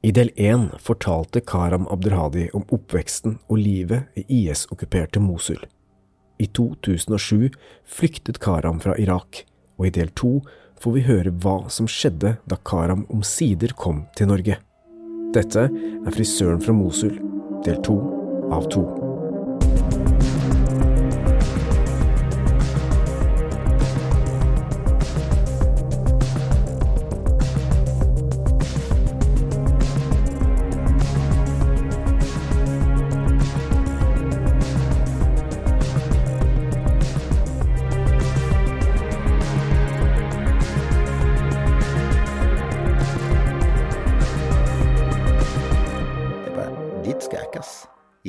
I del 1 fortalte Karam Abderhadi om oppveksten og livet i IS-okkuperte Mosul. I 2007 flyktet Karam fra Irak, og i del 2 får vi høre hva som skjedde da Karam omsider kom til Norge. Dette er Frisøren fra Mosul, del 2 av 2.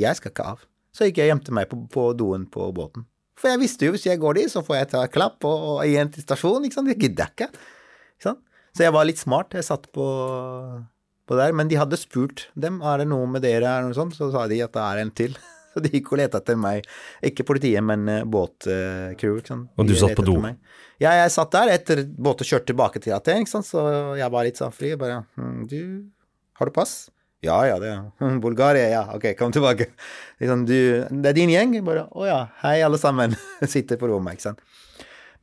Jeg skal ikke av. Så gikk jeg og gjemte meg på, på doen på båten. For jeg visste jo, hvis jeg går dit, så får jeg ta klapp og, og igjen til stasjonen, ikke sant. Det gidder jeg ikke. ikke sant? Så jeg var litt smart. Jeg satt på, på der. Men de hadde spurt dem er det noe med dere, eller noe sånt. Så sa de at det er en til. Så de gikk og lette etter meg. Ikke politiet, men uh, båtcrew. ikke? Og du satt på do? Ja, jeg satt der etter båten kjørte tilbake til Aten, ikke sant. Så jeg var litt sånn fri. Bare hm, Du, har du pass? Ja, ja, det er Bulgaria, ja. Ok, kom tilbake. Liksom, du, det er din gjeng? Bare, å ja, hei alle sammen. Sitter på rommet, ikke sant.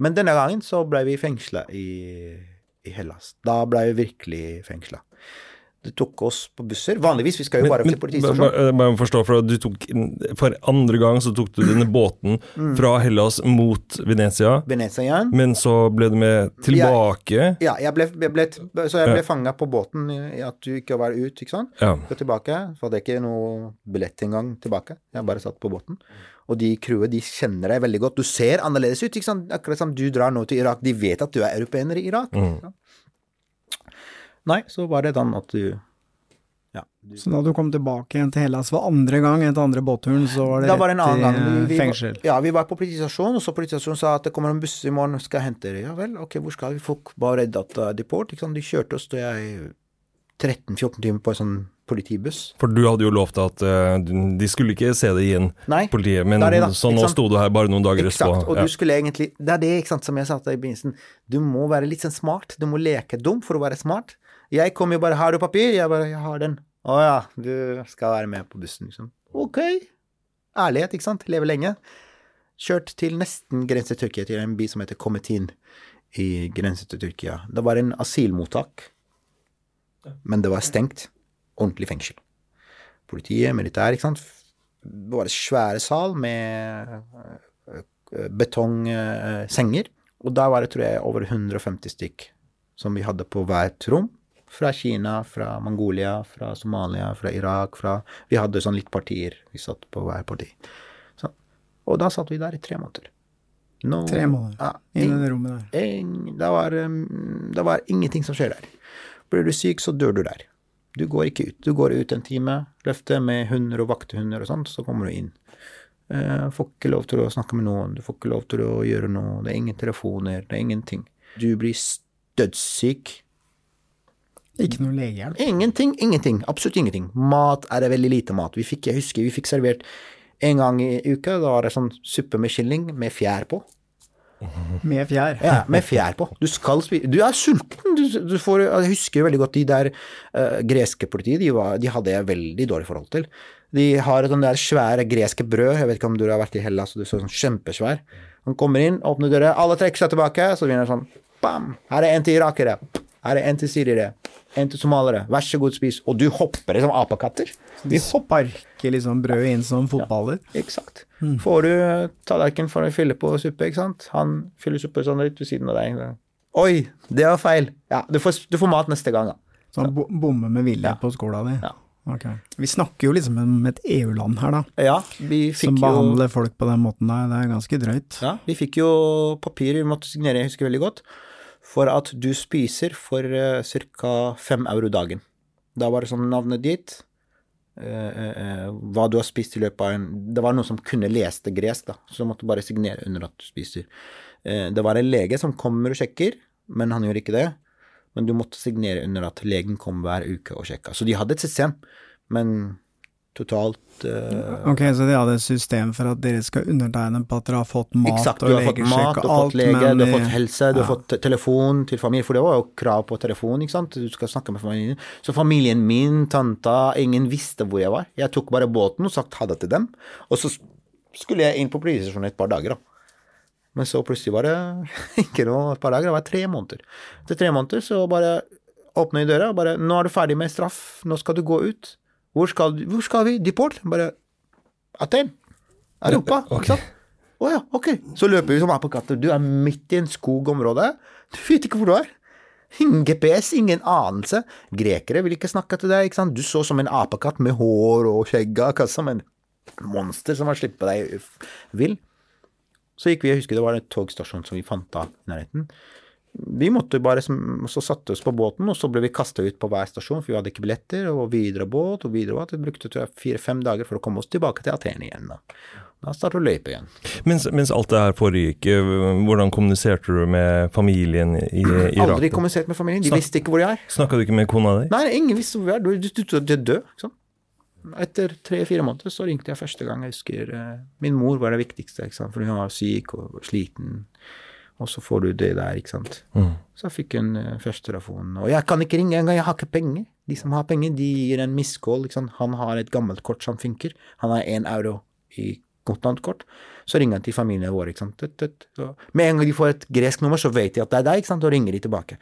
Men denne gangen så ble vi fengsla i, i Hellas. Da ble vi virkelig fengsla. Det tok oss på busser. Vanligvis, vi skal jo bare til politistasjonen. bare- forstå, for du tok For andre gang så tok du denne båten Mm. fra Hellas mot Venezia, Venezia ja. men så ble du med tilbake. Ja, jeg ble, jeg ble, så jeg ble Ja. fanga på båten i at du ikke var ut, ikke sant. Ja. Så tilbake, så hadde jeg ikke noe billett engang tilbake. Jeg bare satt på båten. Og de crewet, de kjenner deg veldig godt. Du ser annerledes ut, ikke sant. Akkurat som du drar nå til Irak. De vet at du er europeer i Irak. Mm. Nei, så var det sånn at du Ja. Så da du kom tilbake igjen til Hellas for andre gang etter andre båtturen, så var det var rett i Vi, fengsel? Var, ja, vi var på politistasjonen, og så politistasjonen sa at det kommer en buss i morgen, skal jeg hente dere. Ja vel, ok, hvor skal vi? Folk var redde at uh, deport, ikke sant. De kjørte oss da jeg 13-14 timer på en sånn politibuss. For du hadde jo lovt at uh, de skulle ikke se det igjen, Nei. politiet, men det det så nå sto du her bare noen dager Exakt, etterpå. og Ja. du skulle egentlig Det er det, ikke sant, som jeg sa til deg i begynnelsen. Du må være litt sånn smart. Du må leke dum for å være smart. Jeg kom jo bare 'Har du papir?' Jeg bare 'Jeg har den'. 'Å ja, du skal være med på bussen', liksom. Ok. Ærlighet, ikke sant. Leve lenge. Kjørt til nesten grense til Tyrkia, til en by som heter Kometin i grense til Tyrkia. Det var en asylmottak, men det var stengt. Ordentlig fengsel. Politiet, militær, ikke sant. Det var en svære sal med eh, betongsenger. Og da var det, tror jeg, over 150 stykk som vi hadde på hvert rom. Fra Kina, fra Mongolia, fra Somalia, fra Irak, fra Vi hadde sånn litt partier. Vi satt på hver parti. Så, og da satt vi der i tre måneder. No, Tre måneder Ja, inne i det rommet der. En, det, var, um, det var ingenting som skjer der. Blir du syk, så dør du der. Du går ikke ut. Du går ut en time, løfter med hunder og vaktehunder og sånt, så kommer du inn. Du får ikke lov til å snakke med noen, du får ikke lov til å gjøre noe, det er ingen telefoner, det er ingenting. Du blir dødssyk. Ikke noe legehjelp. Ingenting, ingenting. Absolutt ingenting. Mat er det veldig lite mat. Vi fikk, jeg husker vi fikk servert en gang i uka, da var det sånn suppe med kylling med fjær på. Med fjær. Ja, med fjær på. Du skal spise Du er sulten. Du, du får, jeg husker veldig godt de der uh, greske politiet, de, var, de hadde jeg veldig dårlig forhold til. De har sånne der svære greske brød, jeg vet ikke om du har vært i Hellas, og du så sånn kjempesvær. Han kommer inn, åpner døra, alle trekker seg tilbake, så begynner det sånn Bam! Her er en til irakere. Her er en til syrere. En til somalere. Vær så god, spis. Og du hopper som apekatter. De sparker liksom brødet inn som fotballer. Eksakt. Får du tallerken for å fylle på suppe, ikke sant? Han fyller suppe sånn litt ved siden av deg. Oi, det var feil. Ja, du får, du får mat neste gang, da. Så han bommer med vilje Ja. på skåla di. Ja. Ok. Vi snakker jo liksom om et EU-land her, da. Ja, vi Som fikk jo behandler folk på den måten der. Det er ganske drøyt. ja, vi fikk jo papir vi måtte signere, jeg husker veldig godt, for at du spiser for uh, ca. fem euro dagen. Da var det sånn navnet ditt, uh, uh, hva du har spist i løpet av en Det var noen som kunne lese gresk, da, så du måtte bare signere under at du spiser. Eh, det var en lege som kommer og sjekker, men han gjør ikke det. Men du måtte signere under at legen kom hver uke og sjekka. Så de hadde et system, men totalt Uh, Ok, så de hadde et system for at dere skal undertegne på at dere har fått mat exakt, og har fått mat, du har alt, fått lege, men du har fått helse, du har fått telefon til familie, for det var jo krav på telefon, ikke sant. Du skal snakke med familien. Så familien min, tanta, ingen visste hvor jeg var. Jeg tok bare båten og sagt ha det til dem. Og så skulle jeg inn på politistasjonen et par dager, da. Men så plutselig var det ikke noe et par dager, det var tre måneder. Etter tre måneder så bare åpna jeg døra og bare Nå er du ferdig med straff, nå skal du gå ut. Hvor skal, hvor skal vi? Deport? Bare Aten. Europa. Å ja, ok. Så løper vi som apekatter. Du er midt i en skogområde. Du vet ikke hvor du er. Ingen GPS, ingen anelse. Grekere vil ikke snakke til deg. ikke sant? Du så som en apekatt med hår og skjegg, som en monster som har sluppet deg vill. Så gikk vi, jeg husker det var en togstasjon som vi fant av i nærheten. Vi måtte bare, så satte oss på båten, og så ble vi kasta ut på hver stasjon, for vi hadde ikke billetter, og videre båt, og videre båt. Vi brukte fire-fem dager for å komme oss tilbake til Aten igjen. Da, da startet løypa igjen. Mens, mens alt det her foregikk, hvordan kommuniserte du med familien i Irak? Aldri kommunisert med familien. De Snak- visste ikke hvor jeg er. Snakka du ikke med kona di? Nei, ingen visste hvor jeg er. Du, du, du, du er død. Ikke sant? Etter tre-fire måneder så ringte jeg første gang. Jeg husker eh, Min mor var det viktigste, ikke sant? for hun var syk og sliten. Og så får du det der, ikke sant. Mm. Så jeg fikk hun uh, første telefon. Og jeg kan ikke ringe engang, jeg har ikke penger. De som har penger, de gir en sant? Han har et gammelt kort som funker. Han har én euro i kontantkort. Så ringer han til familien vår. Ikke sant? Med en gang de får et gresk nummer, så vet de at det er deg, ikke sant? og ringer de tilbake.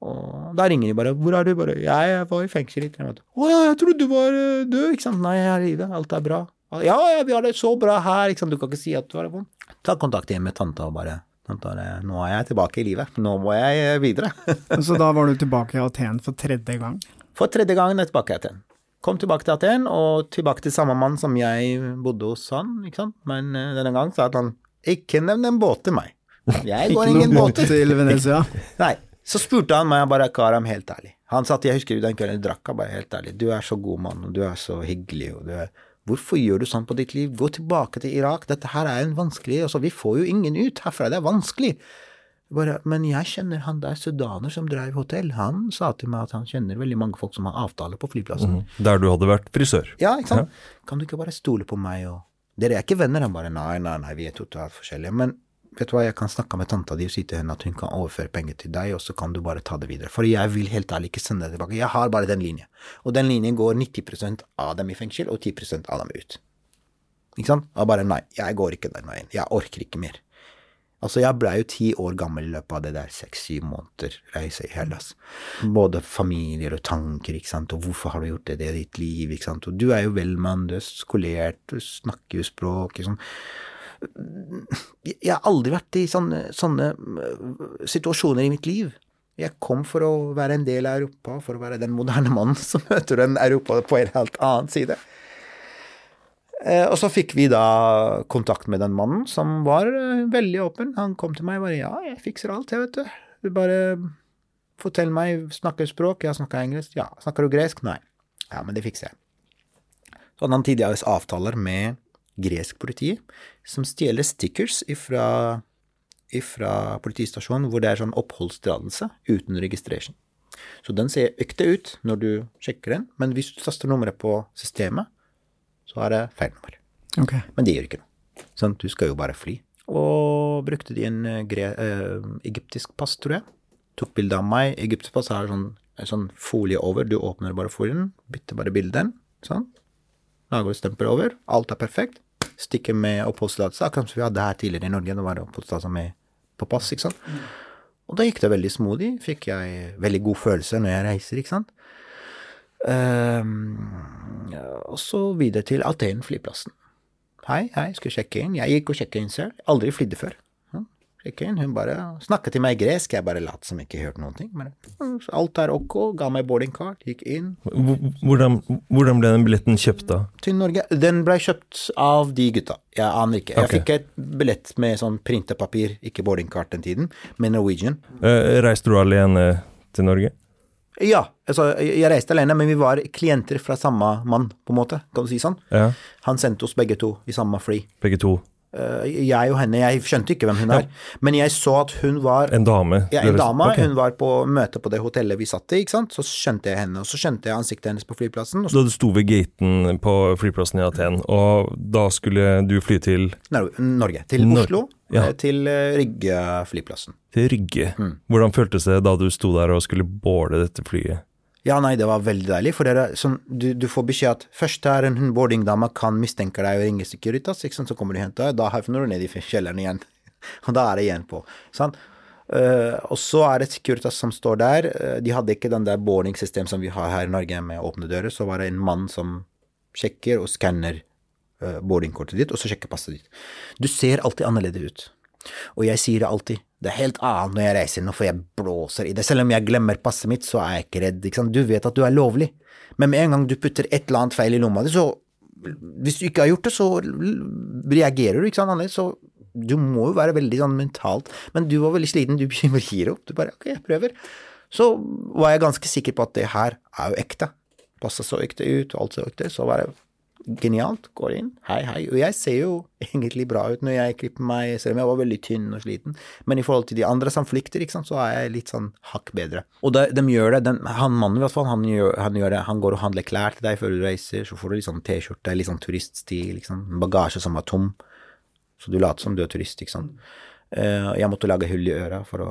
Og da ringer de bare 'Hvor er du?' bare 'Jeg var i fengsel i tre måneder'. 'Å ja, jeg trodde du var eh, død', ikke sant. 'Nei, jeg er i live. Alt er bra'. 'Ja, ja, vi har det så bra her', ikke sant. Du kan ikke si at du har det vondt. Ta kontakt igjen med tanta og bare nå er jeg tilbake i livet. Nå må jeg eh, videre'. Så da var du tilbake i Aten for tredje gang? For tredje gangen er jeg tilbake i Aten. Kom tilbake til Aten, og tilbake til samme mann som jeg bodde hos han, ikke sant. Men eh, denne gang sa han 'Ikke nevn en båt til meg'. Jeg går ingen båt båter. til Venezia? Nei. Så spurte han meg bare, Karam, helt ærlig. Han sa jeg husker den kvelden jeg drakk, han bare helt ærlig. Du er så god mann, og du er så hyggelig, og du er Hvorfor gjør du sånn på ditt liv? Gå tilbake til Irak. Dette her er en vanskelig Altså, vi får jo ingen ut herfra. Det er vanskelig. Bare, men jeg kjenner han der sudaner som drev hotell. Han sa til meg at han kjenner veldig mange folk som har avtale på flyplassen. Der du hadde vært frisør? Ja, ikke sant? Kan du ikke bare stole på meg og Dere er ikke venner? Han bare nei, nei, nei, vi er totalt forskjellige. Men vet du hva, jeg kan snakke med tanta di og si til henne at hun kan overføre penger til deg, og så kan du bare ta det videre. For jeg vil helt ærlig ikke sende det tilbake. Jeg har bare den linjen. Og den linjen går 90% av dem i fengsel og 10% av dem ut. Ikke sant? Og bare nei, jeg går ikke den veien. Jeg orker ikke mer. Altså, jeg blei jo ti år gammel i løpet av det der seks-syv måneder reise i Hellas. Både familier og tanker, ikke sant, og hvorfor har du gjort det, det er ditt liv, ikke sant, og du er jo velmann, du er skolert, du snakker jo språk, liksom. Jeg har aldri vært i sånne, sånne øh, situasjoner i mitt liv. Jeg kom for å være en del av Europa, for å være den moderne mannen som møter en Europa på en helt annen side. Eh, Og så fikk vi da kontakt med den mannen, som var eh, veldig åpen. Han kom til meg og bare 'Ja, jeg fikser alt, jeg, vet du. Du bare fortell meg, snakker du språk? Ja, snakker engelsk? Ja. Snakker du gresk? Nei. Ja, men det fikser jeg. Så hadde han tidligere avtaler med gresk politi, som stjeler stickers ifra, ifra politistasjonen hvor det er sånn oppholdstillatelse uten registrasjon. Så den ser ekte ut når du sjekker den, men hvis du taster nummeret på systemet, så er det feil nummer. Okay. Men det gjør ikke noe. Sånn, du skal jo bare fly. Og brukte de en eh, gre eh, egyptisk pass, tror jeg. Tok bilde av meg. Egyptisk pass har sånn, sånn folie over. Du åpner bare folien, bytter bare bildet. Sånn. Lager stempel over. Alt er perfekt. Stikker med oppholdstillatelse, akkurat som vi hadde her tidligere i Norge. Det var oppholdstillatelse med på pass, ikke sant. Og da gikk det veldig smodig. Fikk jeg veldig god følelse når jeg reiser, ikke sant. Um, og så videre til Aten flyplassen. Hei, hei, skal sjekke inn. Jeg gikk og sjekket inn selv. Aldri flydde før. Ja. Hun bare snakket til meg i gresk. Jeg bare lot som ikke hørte noen ting. Bare, «Mm, alt er ok. Ga meg boarding card. Gikk inn Hvordan, hvordan ble den billetten kjøpt da? til Norge. Den ble kjøpt av de gutta. Jeg aner ikke. Jeg fikk et billett med sånn printepapir, ikke boarding card den tiden, med Norwegian. Uh, reiste du alene til Norge? Ja, Altså, jeg reiste alene, men vi var klienter fra samme mann, på en måte, kan du si sånn. Ja, Han sendte oss begge to i samme fly. begge to. Eh, jeg og henne, jeg skjønte ikke hvem hun er, men jeg så at hun var En dame. ja, en dame, Okay. hun var på møte på det hotellet vi satt i, ikke sant. Så skjønte jeg henne, og så skjønte jeg ansiktet hennes på flyplassen. Så, Da du sto ved gaten på flyplassen i Aten, og da skulle du fly til, Norge. Til Nor- Oslo, ja. eh, til eh, Rygge flyplassen. til Rygge. Mm. Hvordan føltes det da du sto der og skulle båle dette flyet? Ja, nei, det var veldig deilig, for det er sånn, du, du får beskjed at først er en boardingdame kan mistenke deg og ringe Securitas, ikke sant, så kommer de og henter deg, da havner du ned i kjelleren igjen, og da er det igjen på, sant. Uh, og så er det Securitas som står der, Uh, de hadde ikke den der boarding-system som vi har her i Norge med åpne dører, så var det en mann som sjekker og skanner uh, boardingkortet ditt, og så sjekker passet ditt. Du ser alltid annerledes ut. Og jeg sier det alltid. Det er helt annet når jeg reiser nå, for jeg blåser i det. Selv om jeg glemmer passet mitt, så er jeg ikke redd. Ikke sant? Du vet at du er lovlig. Men med en gang du putter et eller annet feil i lomma di, så Hvis du ikke har gjort det, så reagerer du ikke sant annerledes. Så du må jo være veldig sånn mentalt Men du var veldig sliten, du gir opp. Du bare ok, jeg prøver. Så var jeg ganske sikker på at det her er jo ekte. Passet så ekte ut, alt så ekte. Så var det genialt. Går inn, hei, hei. Og jeg ser jo egentlig bra ut når jeg klipper meg, selv om jeg var veldig tynn og sliten. Men i forhold til de andre som flykter, sant, så er jeg litt sånn hakk bedre. Og de, de gjør det, den, han mannen i hvert fall, han gjør, han gjør det. Han går og handler klær til deg før du reiser, så får du litt sånn T-skjorte, litt sånn turiststil, liksom. Bagasje som var tom. Så du later som du er turist, ikke sant. Eh, jeg måtte lage hull i øra for å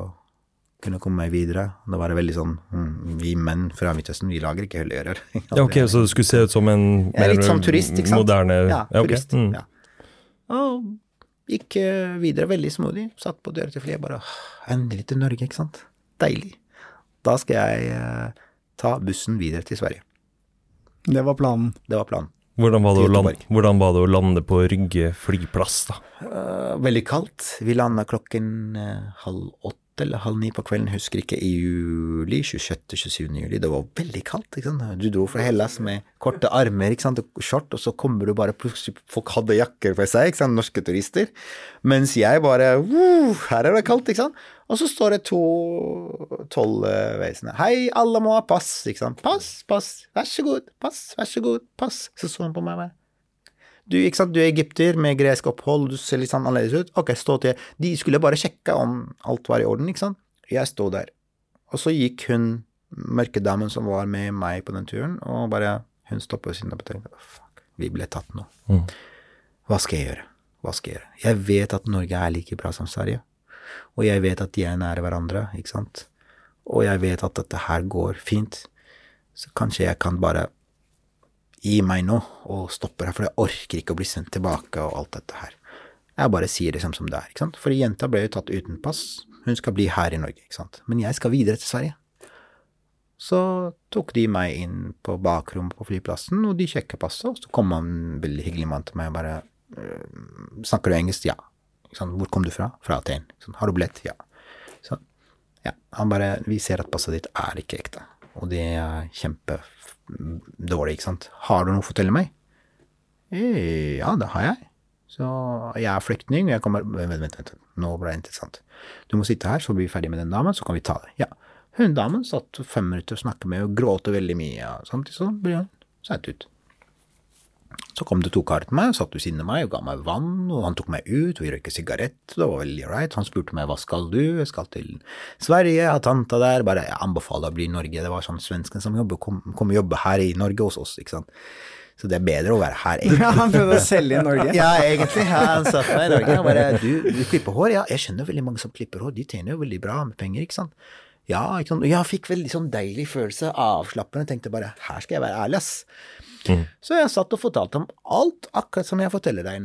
kunne komme meg videre. Da var det veldig sånn mm, Vi menn fra Midtøsten, vi lager ikke hull i ører. Ja, ok, Så det skulle se ut som en mer litt sånn turist, ikke sant? moderne Ja, turist. mm. Ja. Og gikk eh, videre veldig smodig. Satt på døra til flyet, bare Endelig til Norge, ikke sant. Deilig. Da skal jeg eh, ta bussen videre til Sverige. Det var planen. Det var planen. Hvordan, var det å lande, hvordan var det å lande på Rygge flyplass, da? Eh, veldig kaldt. Vi landa klokken halv åtte eller halv ni på kvelden, husker ikke, i juli. 26.-27. juli. Det var veldig kaldt. ikke sant? Du dro fra Hellas med korte armer ikke sant? og short, og så kommer du bare plutselig Folk hadde jakker på seg, ikke sant? norske turister. Mens jeg bare «Woo, Her er det kaldt, ikke sant? Og så står det to tollvesener. Hei, alle må ha pass, ikke sant. Pass, pass, vær så god, pass, vær så god, pass. Så så han på meg bare. Du, sant, du er egypter med gresk opphold, du ser litt sånn annerledes ut. Ok, stå til. De skulle bare sjekke om alt var i orden, ikke sant. Jeg sto der. Og så gikk hun, mørkedamen som var med meg på den turen, og bare Hun stoppet sin og tenkte fuck, vi ble tatt nå. Mm. Hva skal jeg gjøre? Hva skal jeg gjøre? Jeg vet at Norge er like bra som Sverige. Og jeg vet at de er nære hverandre, ikke sant. Og jeg vet at dette her går fint. Så kanskje jeg kan bare gi meg nå og stopper her, for jeg orker ikke å bli sendt tilbake og alt dette her. Jeg bare sier det som, det er, ikke sant. For jenta ble jo tatt uten pass. Hun skal bli her i Norge, ikke sant. Men jeg skal videre til Sverige. Så tok de meg inn på bakrommet på flyplassen, og de sjekka passet, og så kom han veldig hyggelig mann til meg og bare «Øh, Snakker du engelsk? Ja. Hvor kom du fra? Fra Aten. Har du billett? Ja. Så, ja. Han bare Vi ser at passet ditt er ikke ekte, og det er kjempedårlig, ikke sant. Har du noe å fortelle meg? «Eh, Ja, det har jeg. Så jeg er flyktning, og jeg kommer Vent, vent, vent, nå ble det interessant. Du må sitte her, så blir vi ferdig med den damen, så kan vi ta det. Ja. Hun damen satt fem minutter og snakket med og gråt veldig mye, og samtidig så ble hun satt ut. Så kom det to karer til meg, satt ved siden av meg og ga meg vann, og han tok meg ut, og vi røyket sigarett, det var veldig right. Han spurte meg hva skal du, jeg skal til Sverige, jeg har tanta der, bare jeg anbefaler å bli i Norge. Det var sånn svensken som jobber, kom, kom og jobbe her i Norge hos oss, ikke sant. Så det er bedre å være her, egentlig. Ja, han prøvde å selge i Norge. Ja, egentlig. Han satt meg i Norge. Han bare du, du klipper hår? Ja, jeg skjønner veldig mange som klipper hår. De tjener jo veldig bra med penger, ikke sant. Ja, ikke sant. Jeg fikk veldig sånn deilig følelse, avslappende. Tenkte bare her skal jeg være ærlig, ass. Så jeg satt og fortalte om alt, akkurat som jeg fortalte deg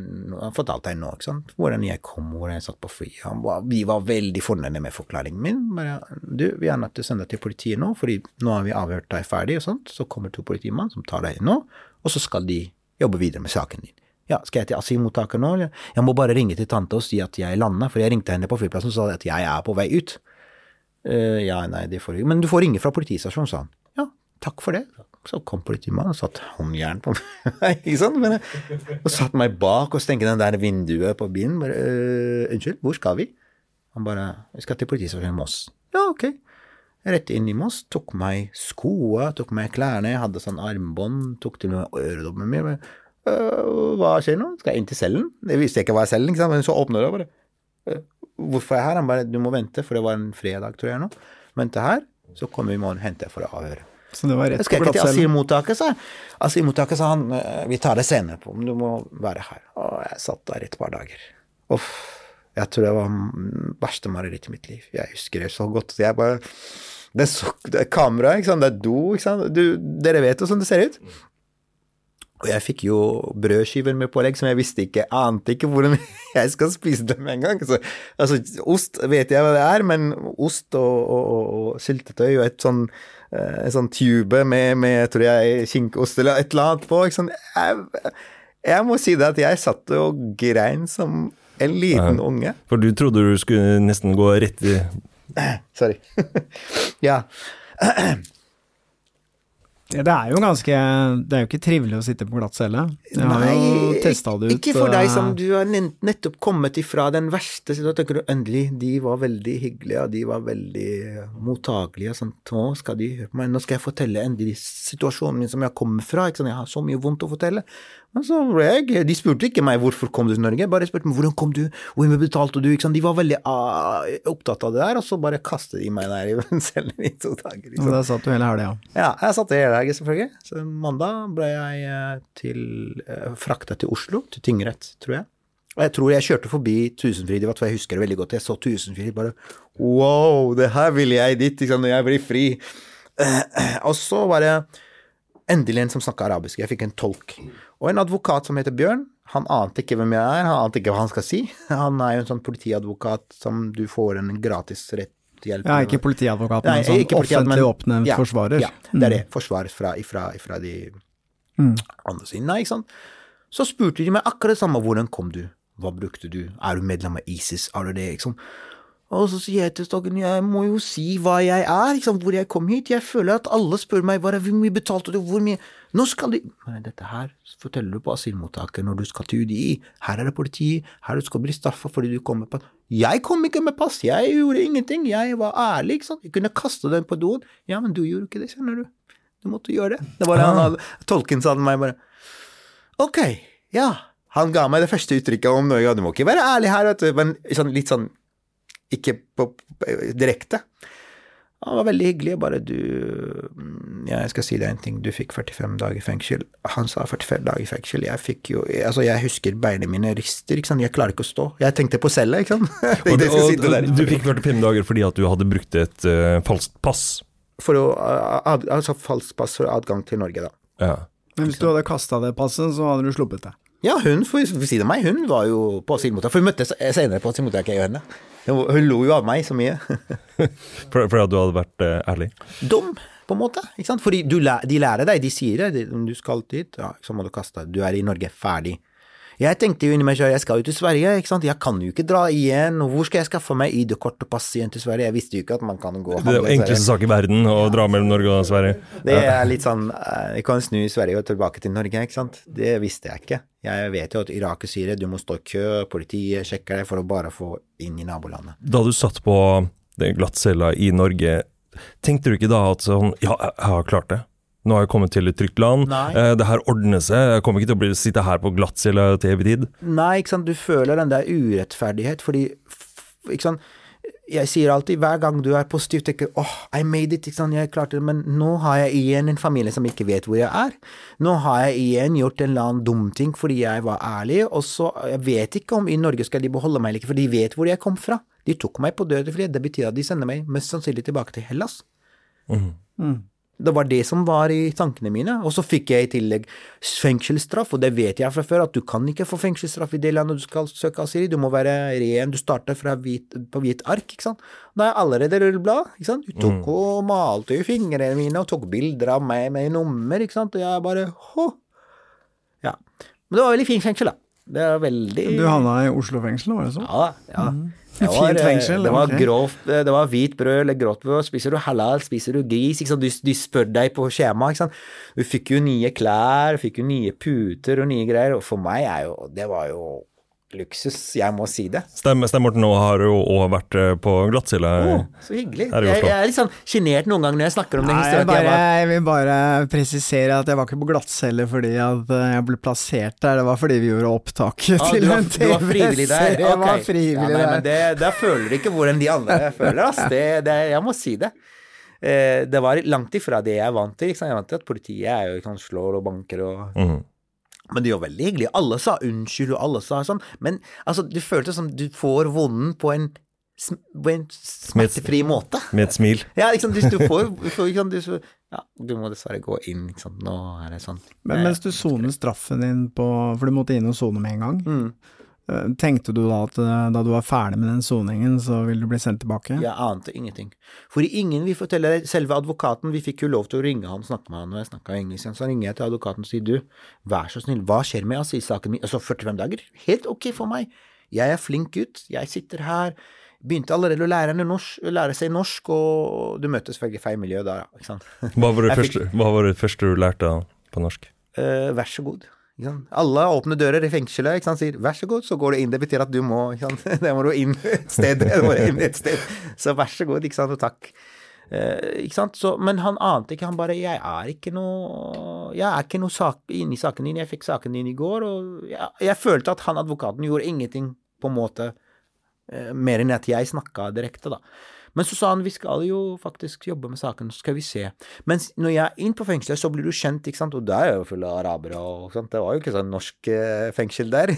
nå. Hvordan jeg kom, hvordan jeg satt på flyet. Vi var veldig fornøyde med forklaringen min. Bare, du, vi er nødt til å sende deg til politiet nå, fordi nå har vi avhørt deg ferdig, og sånt. Så kommer to politimann som tar deg inn nå, og så skal de jobbe videre med saken din. Ja, skal jeg til asylmottaket nå, eller? Jeg må bare ringe til tante og si at jeg landa, for jeg ringte henne på flyplassen og sa at jeg er på vei ut. Uh, ja, nei, det får du ikke. Men du får ringe fra politistasjonen, sa han. Ja, takk for det. Så kom politimannen og satte håndjern på meg, ikke sant? Men, og satte meg bak og stengte den der vinduet på bilen. Bare, «Øh, unnskyld, hvor skal vi? Han bare Vi skal til politistasjonen i Moss. Ja, ok. rett inn i Moss, tok meg skoa, tok meg klærne, jeg hadde sånn armbånd, tok til og med øredobben min. «Øh, Hva skjer nå? Skal jeg inn til cellen? Det visste jeg ikke var cellen, ikke sant? men så åpner det bare «Øh, Hvorfor er jeg her? Han bare Du må vente, for det var en fredag, tror jeg nå. Vente her, så kommer vi i morgen henter for å avhøre. Så det var rett Jeg skal på ikke til glattcellen. asylmottaket, sa jeg. Asylmottaket sa han «Øh, vi tar det senere på, men du må være her. Og jeg satt der et par dager. Uff. Jeg tror det var verste marerittet i mitt liv. Jeg husker det så godt. Jeg bare Det er, så, det er kamera, ikke sant. Det er do, ikke sant. Du, dere vet jo sånn det ser ut. Og jeg fikk jo brødskiver med pålegg som jeg visste ikke, ante ikke hvordan jeg skal spise dem engang. Altså, altså, ost vet jeg hva det er, men ost og, og, og, og syltetøy og et sånn eh, en sånn tube med, med tror jeg, kinkost eller et eller annet på. Sant? Jeg, jeg må si det at jeg satt og grein som en liten unge. For du trodde du skulle nesten gå rett i Sorry. ja. Ja, det er jo ganske Det er jo ikke trivelig å sitte på glattcelle. Jeg har jo testa det ut. Ikke for deg som du har nettopp kommet ifra den verste situasjonen. tenker du endelig, de var veldig hyggelige, og de var veldig mottagelige. Sånn, nå skal de høre på meg, nå skal jeg fortelle endelig situasjonen min som jeg kommer fra. Ikke sant? Jeg har så mye vondt å fortelle. Men så ble jeg De spurte ikke meg hvorfor kom du til Norge, bare spurte meg hvordan kom du, hvor mye betalte du? De var veldig ah, opptatt av det der, og så bare kastet de meg der i cellen i to dager. Liksom. Og da satt du hele helga. Ja, ja, jeg satt hele helga, selvfølgelig. Så mandag ble jeg eh, til, eh, frakta til Oslo, til tingrett, tror jeg. Og jeg tror jeg kjørte forbi Tusenfryd, det var for jeg husker det veldig godt. Jeg så Tusenfryd, bare wow, det her vil jeg dit, ikke sant, når jeg blir fri. Og så var det endelig en som snakka arabisk. Jeg fikk en tolk. Og en advokat som heter Bjørn. Han ante ikke hvem jeg er, han ante ikke hva han skal si. Han er jo en sånn politiadvokat som du får en gratis rettshjelp. Ja, ikke politiadvokat, Nei, men sånn offentlig oppnevnt ja, forsvarer. Ja, det er det. Forsvarer fra, ifra, ifra de Mm. andre siden, ikke sant. Så spurte de meg akkurat det samme. Hvordan kom du? Hva brukte du? Er du medlem av ISIS? Er du det? Ikke sant? Og så sier jeg til Stokken, jeg må jo si hva jeg er, hvor jeg kom hit. Jeg føler at alle spør meg hvor mye betalte du, hvor mye Nå skal de Men dette her forteller du på asylmottaket når du skal til UDI. Her er det politi, her du skal bli straffa fordi du kom med pass. Jeg kom ikke med pass, jeg gjorde ingenting, jeg var ærlig, ikke sant. Jeg kunne kaste den på doen. Ja, men du gjorde ikke det, skjønner du. Du måtte gjøre det. Det var det han hadde. Tolken sa til meg bare Ok, ja. Han ga meg det første uttrykket om Norge. Du må ikke være ærlig her, vet du. Men sånn, litt sånn Ikke på, på, direkte. Han var veldig hyggelig. Bare du mm, Jeg skal si deg en ting. Du fikk 45 dager i fengsel. Han sa 45 dager i fengsel. Jeg fikk jo Altså, jeg husker beina mine rister, ikke sant. Jeg klarer ikke å stå. Jeg tenkte på cella, ikke sant. Og, tenkte og, og, du fikk 45 dager fordi at du hadde brukt et uh, falskt pass. For å ad, Altså falskt pass for adgang til Norge, da. Ja. Men hvis du hadde kasta det passet, så hadde du sluppet det. Ja, hun for ved siden av meg, hun var jo på asylmottak. For vi møttes senere på asylmottaket, jeg og henne. Hun, lo jo av meg så mye. For- Fordi at du hadde vært eh, ærlig. Dum, på en måte. ikke sant? Fordi du, de lærer deg, de sier det, du skal dit, ja, så må du kaste. Du er i Norge, ferdig. Jeg tenkte jo inni meg selv, jeg skal jo til Sverige, ikke sant. Jeg kan jo ikke dra igjen, hvor skal jeg skaffe meg ID-kort og pass igjen til Sverige? Jeg visste jo ikke at man kan gå og Det er handle jo enkleste sak i verden å dra mellom Norge og Sverige. Det er litt sånn, eh, jeg kan snu Sverige og tilbake til Norge, ikke sant. Det visste jeg ikke. Jeg vet jo at Irak og Syria, du må stå i kø, politiet sjekker deg for å bare få inn i nabolandet. Da du satt på den glattcella i Norge, tenkte du ikke da at sånn Ja, jeg har klart det. Nå har jeg kommet til et trygt land. Eh, det her ordner seg. Jeg kommer ikke til å bli, sitte her på glattcelle til evig tid. Nei, ikke sant, du føler den der urettferdighet, fordi f- ikke sant, jeg sier alltid, hver gang du er positiv, tenker åh, I made it, ikke sant, jeg klarte det, men nå har jeg igjen en familie som ikke vet hvor jeg er. Nå har jeg igjen gjort en eller annen dum ting fordi jeg var ærlig, og så, jeg vet ikke om i Norge skal de beholde meg eller ikke, for de vet hvor jeg kom fra. De tok meg på døde dødefrihet, det betyr at de sender meg mest sannsynlig tilbake til Hellas. Det var det som var i tankene mine. Og så fikk jeg i tillegg fengselsstraff, og det vet jeg fra før, at du kan ikke få fengselsstraff i det landet du skal søke asyl i. Du må være ren, du starter fra hvit, på hvit ark, ikke sant. Da er jeg allerede rullblad, ikke sant. Du tok og malte i fingrene mine og tok bilder av meg med nummer, ikke sant, og jeg bare hå. Ja. Men det var veldig fint fengsel, da. Det var veldig Du havna i Oslo fengsel, var det sånn? ja, ja. Det var, Fint fengsel, Det var, grovt, eh, det var hvit brød eller grått brød. Spiser du halal, spiser du gris? Sant? De, spør deg på skjema. Ikke sant? Du fikk jo nye klær, fikk jo nye puter og nye greier. Og for meg er jo Det var jo luksus, jeg må si det. Stemmer, stemmer Morten, nå har jo òg vært eh, på glattcelle. Oh, så hyggelig. Her i Jeg, Oslo. jeg er litt sånn sjenert noen ganger når jeg snakker om den Nei, jeg, bare, jeg jeg vil bare presisere at jeg var ikke på glattcelle fordi at eh, jeg ble plassert der, det var fordi vi gjorde opptak Ah, til du, var, en du var frivillig der? TV-serie. Jeg var frivillig ja, nei, men det, Der føler du ikke hvor enn de andre føler, ass. Det, det, jeg må si det. Eh, det var langt ifra det jeg er vant til. Ikke sant? Jeg er vant til at politiet er jo, ikke sant, slår og banker og Mhm. Men det var veldig hyggelig. Alle sa unnskyld, og alle sa sånn. Men altså, du følte som du får vonden på en, sm- på en smertefri måte. Med et smil. Ja, liksom, hvis du får, du får liksom, du, ja, du må dessverre gå inn, ikke sant. Nå er det sånn. Men mens du soner straffen din på For du måtte inn og sone med en gang. Mm. Eh, Tenkte du da at eh, da du var ferdig med den soningen, så ville du bli sendt tilbake? Jeg ante ingenting. For ingen vil fortelle deg, selve advokaten, vi fikk jo lov til å ringe han og snakke med han når jeg snakka engelsk, igjen. så ringer jeg til advokaten og sier du, vær så snill, hva skjer med asylsaken min? Altså 45 dager, helt ok for meg. Jeg er flink gutt, jeg sitter her, begynte allerede å lære, norsk, lære seg norsk, og du møter selvfølgelig feil miljø da, ikke sant. Hva var det, første, fikk- hva var det første du lærte på norsk? Uh, vær så god. Alle åpne dører i fengselet ikke sant? sier vær så god, så går du inn. Det betyr at du må ikke sant? Det må du inn et sted. Det må inn et sted. Så vær så god, ikke sant, og takk. Eh, ikke sant? Så, men han ante ikke, han bare Jeg er ikke noe Jeg er ikke noe sak, inne i saken din, jeg fikk saken din i går, og jeg, jeg følte at han advokaten gjorde ingenting på en måte eh, mer enn at jeg snakka direkte, da. Men så sa han vi skal jo faktisk jobbe med saken, så skal vi se. Mens når jeg er inn på fengselet, så blir du kjent, ikke sant, og det er jo full av arabere og sånt. Det var jo ikke sånn norsk eh, fengsel der.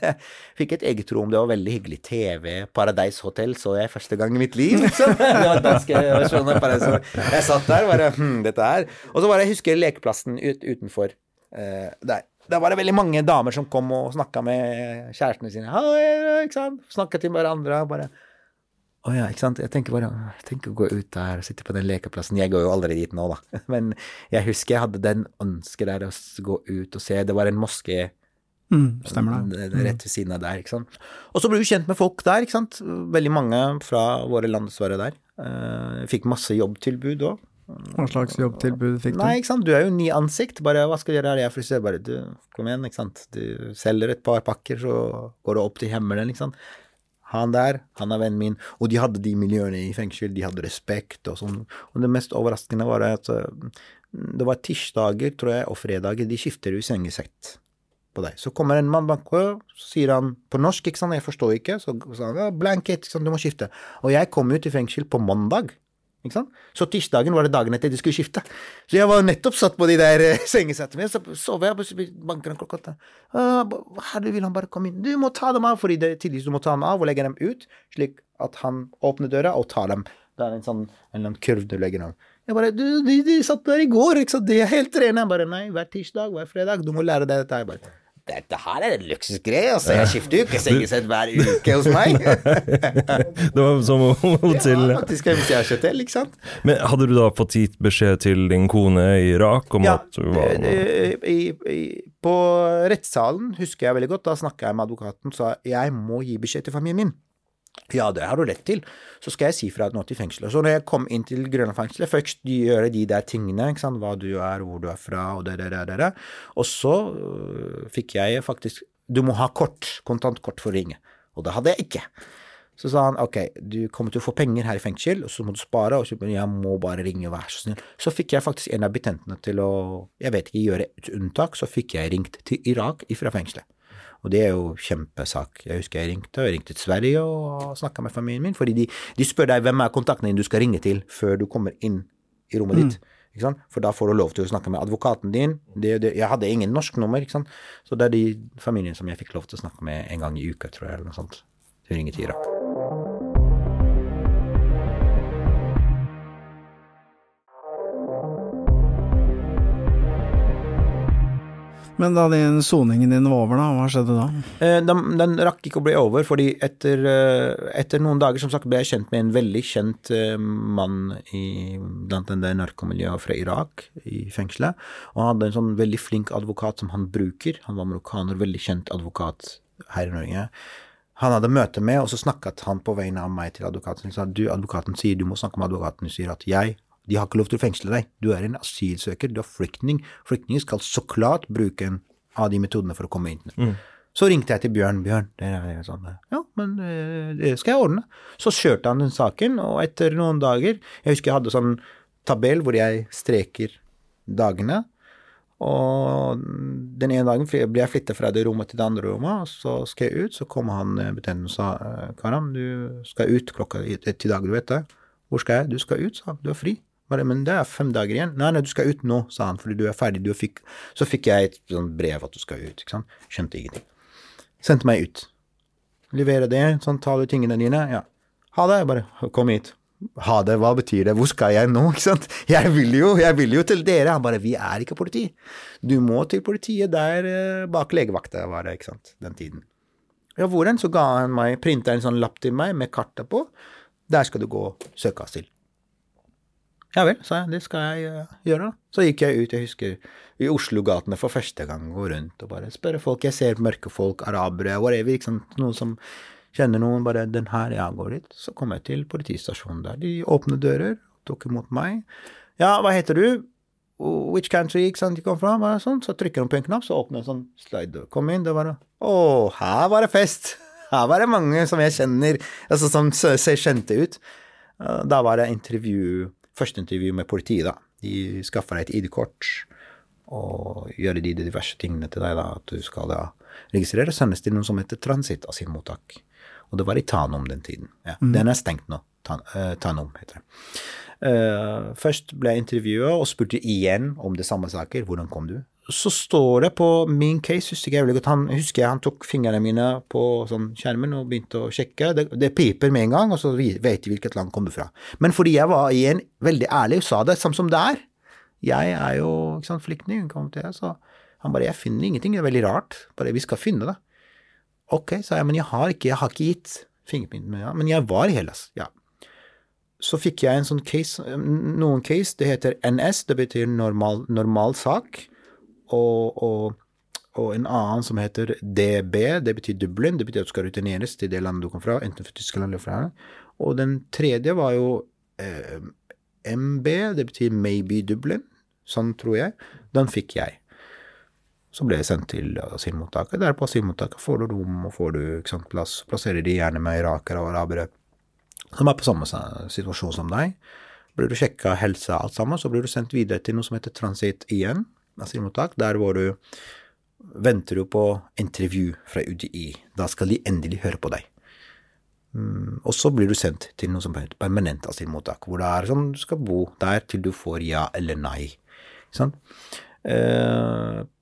Fikk et eget rom, det var veldig hyggelig. TV, Paradise Hotel så jeg første gang i mitt liv. Liksom. Det var danske versjonen av Paradise Hotel. Jeg satt der bare hm, dette her. Og så bare jeg husker lekeplassen ut, utenfor uh, der. Da var det veldig mange damer som kom og snakka med kjærestene sine. Hei, ikke sant? Snakka til hverandre. bare å ja, ikke sant. Jeg tenker bare Tenk å gå ut der og sitte på den lekeplassen. Jeg går jo aldri dit nå, da. Men jeg husker jeg hadde den ønsket der å gå ut og se. Det var en moské Mm, stemmer det. det er rett ved siden av der, ikke sant. Og så ble du kjent med folk der, ikke sant. Veldig mange fra våre land dessverre der. Eh, fikk masse jobbtilbud òg. Hva slags jobbtilbud fikk du? Nei, ikke sant. Du er jo ny ansikt. Bare hva skal du gjøre her? Jeg er frisør. Bare du, kom igjen, ikke sant. Du selger et par pakker, så går du opp til himmelen, ikke sant. Han der, han er vennen min. Og de hadde de miljøene i fengsel, de hadde respekt og sånn. Og det mest overraskende var at eh, det var tirsdager, tror jeg, og fredager. De skifter jo sengesett på deg. Så kommer en mann bak, og så sier han på norsk, ikke sant, jeg forstår ikke, så sa han ja, blanket, ikke sant, du må skifte. Og jeg kom ut i fengsel på mandag. Ikke sant? Så tirsdagen var det dagen etter de skulle skifte. Så jeg var nettopp satt på de der eh, sengesettene mine, så sover jeg, plutselig banker han klokka åtte. «Ah, ba- Her vil han bare komme inn. Du må ta dem av, fordi det er tidligst du må ta dem av og legge dem ut, slik at han åpner døra og tar dem. Det er en sånn en eller kurv du legger dem. Jeg bare Du, de, de satt der i går, ikke sant, de er helt rene. Jeg bare nei, hver tirsdag, hver fredag, du må lære deg dette. Jeg bare dette her er en luksusgreie, altså. Jeg skifter jo ikke sengesett hver uke hos meg. Det var som hotell. Ja, faktisk kjøtt til, ikke sant. Men hadde du da fått gitt beskjed til din kone i Irak om Ja, at du var det- i, i, på rettssalen husker jeg veldig godt, da snakka jeg med advokaten og sa jeg må gi beskjed til familien min. Ja, det har du rett til. Så skal jeg si fra nå til fengselet. Så når jeg kom inn til Grønland fengsel, først gjøre de der tingene, ikke sant, hva du er, hvor du er fra, og det, det. Og så øh, fikk jeg faktisk Du må ha kort, kontantkort for å ringe. Og det hadde jeg ikke. Så sa han ok, du kommer til å få penger her i fengsel, og så må du spare, og så jeg må bare ringe, vær så snill. Så fikk jeg faktisk en av betjentene til å, jeg vet ikke, gjøre et unntak, så fikk jeg ringt til Irak ifra fengselet. Og det er jo kjempesak. Jeg husker jeg ringte, jeg ringte til Sverige og snakka med familien min, fordi de, de spør deg hvem er kontakten din du skal ringe til før du kommer inn i rommet ditt. Ikke sant? For da får du lov til å snakke med advokaten din. Det, det, jeg hadde ingen norsk nummer, ikke sant? så det er de familien som jeg fikk lov til å snakke med en gang i uka, tror jeg, eller noe sånt. Hun ringer til Irak. Men da den soningen din var over, da, hva skjedde da? Eh, Den, den rakk ikke å bli over, fordi etter, eh, etter noen dager som sagt ble jeg kjent med en veldig kjent eh, mann i, blant der narkomiljøet fra Irak i fengselet. Og han hadde en sånn veldig flink advokat som han bruker. Han var marokkaner, veldig kjent advokat her i Norge. Han hadde møte med, og så snakket han på vegne av meg til advokaten. Han sa du, advokaten sier du må snakke med advokaten. Du sier at jeg de har ikke lov til å fengsle deg. Du er en asylsøker, du er flyktning. Flyktninger skal så klart bruke en av de metodene for å komme inn. Så ringte jeg til Bjørn. Bjørn, det er sånn Ja, men eh, det skal jeg ordne. Så kjørte han den saken, og etter noen dager Jeg husker jeg hadde sånn tabell hvor jeg streker dagene. Og den ene dagen ble jeg flytta fra det rommet til det andre rommet, og så skal jeg ut. Så kom han eh, betjenten og sa eh, Karam, du skal ut klokka ti dager, du vet det. Hvor skal jeg? Du skal ut, sa han. Du er fri. Bare, men det er fem dager igjen. Nei, nei, du skal ut nå, sa han, fordi du er ferdig. Du fikk, så fikk jeg et sånn brev at du skal ut, ikke sant. Skjønte ingenting. Sendte meg ut. Levere det, sånn, ta du tingene dine. Ja. Ha det. Bare kom hit. Ha det, hva betyr det, hvor skal jeg nå, ikke sant? Jeg vil jo, jeg vil jo til dere. Han bare, vi er ikke politi. Du må til politiet der eh, bak legevakta var det, ikke sant, den tiden. Ja, hvordan? Så ga han meg, printa en sånn lapp til meg med kartet på. Der skal du gå og søke asyl. Ja vel, sa jeg, det skal jeg uh, gjøre. Så gikk jeg ut, jeg husker, i Oslo-gatene for første gang, gå rundt og bare spørre folk. Jeg ser mørke folk, arabere, whatever, ikke sant, noen som kjenner noen, bare 'den her, jeg går dit'. Så kom jeg til politistasjonen der. De åpne dører, tok imot meg. 'Ja, hva heter du?' 'Which country?' ikke sant, de kom fra, bare sånn. Så trykker de på en knapp, så åpner en sånn slide. Kom inn, det var. Å, her var det fest! Her var det mange som jeg kjenner, altså som ser kjente ut. Da var det intervju førsteintervju med politiet, da. De skaffer deg et ID-kort og gjør de diverse tingene til deg, da, at du skal da registrere, sendes til noe som heter transittasylmottak. Og det var i Tanum den tiden. Ja, mm. Den er stengt nå. Tan, uh, Tanom heter det. Uh, først ble jeg intervjua og spurte igjen om det samme saker. Hvordan kom du? Så står det på min case, husker jeg godt, han, husker jeg han tok fingrene mine på sånn skjermen og begynte å sjekke. Det, det piper med en gang, og så vet de hvilket land kom du fra. Men fordi jeg var igjen veldig ærlig og sa det samme som det er Jeg er jo ikke sant, flyktning, så han bare 'Jeg finner ingenting, det er veldig rart'. Bare 'Vi skal finne det'. Ok, sa jeg, men jeg har ikke, jeg har ikke gitt fingerprinten ja. Men jeg var i Hellas, ja. Så fikk jeg en sånn case, noen case, det heter NS, det betyr normal, normal sak og, og, og, en annen som heter DB, det betyr Dublin. Det betyr at du skal returneres til det landet du kom fra, enten fra Tyskland eller fra her. Og den tredje var jo eh, MB, det betyr Maybe Dublin. Sånn tror jeg. Den fikk jeg. Så ble jeg sendt til asylmottaket. Der på asylmottaket får du rom og får du ikke sant, plass. Plasserer de gjerne med irakere og arabere som er på samme situasjon som deg. Blir du sjekka helse alt sammen, så blir du sendt videre til noe som heter transit igjen asylmottak, der hvor du venter du på intervju fra UDI. Da skal de endelig høre på deg. Mm, og så blir du sendt til noe som heter permanent asylmottak, hvor det er sånn du skal bo der til du får ja eller nei. Sånn.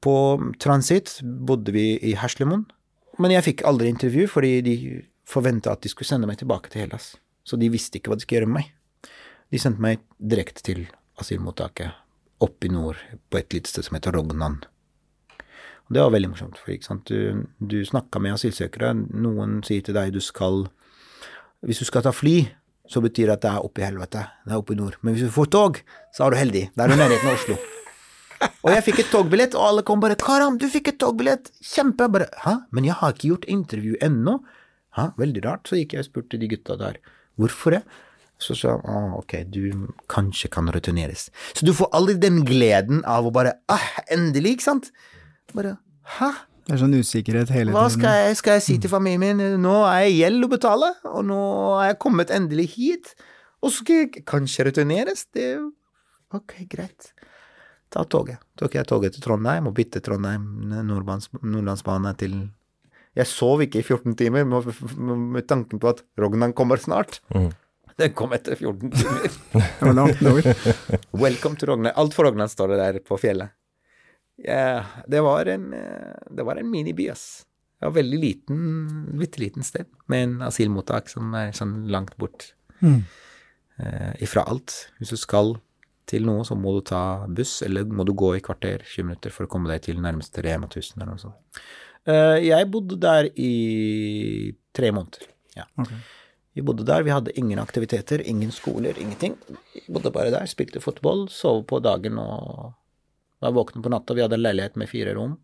På transit bodde vi i Herslemon, men jeg fikk aldri intervju fordi de forventa at de skulle sende meg tilbake til Hellas. Så de visste ikke hva de skulle gjøre med meg. De sendte meg direkte til asylmottaket oppe i nord, på et lite sted som heter Rognan. Og det var veldig morsomt, for du, du snakka med asylsøkere. Noen sier til deg du skal Hvis du skal ta fly, så betyr det at det er oppe i helvete. Det er oppe i nord. Men hvis du får tog, så er du heldig. Da er du nærheten av Oslo. Og jeg fikk et togbillett, og alle kom bare 'Karam, du fikk et togbillett!' Kjempe! Bare 'Hæ, men jeg har ikke gjort intervju ennå'. Hæ, veldig rart. Så gikk jeg og spurte de gutta der 'Hvorfor det?' Så sa han ah, ok, du kanskje kan returneres. Så du får aldri den gleden av å bare ah, endelig, ikke sant? Bare hæ? Det er sånn usikkerhet hele tiden. Hva skal, skal jeg si til familien min? Nå er jeg gjeld å betale, og nå er jeg kommet endelig hit. Og så skal jeg kanskje returneres? Det Ok, greit. Ta toget. Tok jeg toget til Trondheim og bytte Trondheim Nordlandsbane til Jeg sov ikke i 14 timer med, med tanken på at Rognan kommer snart. Mm. Den kom etter 14 timer. Welcome to Rognan. Alt for Rognan står det der på fjellet. Ja, det var en, det var en miniby, ass. Det var veldig liten, bitte liten sted, med en asylmottak som er sånn langt bort mm. uh, ifra alt. Hvis du skal til noe, så må du ta buss, eller må du gå i kvarter, 20 minutter, for å komme deg til nærmeste Rema 1000 eller noe sånt. Uh, jeg bodde der i tre måneder. Ja. Okay. Vi bodde der, vi hadde ingen aktiviteter, ingen skoler, ingenting. Vi bodde bare der, spilte fotball, sov på dagen og var våkne på natta. Vi hadde en leilighet med fire rom,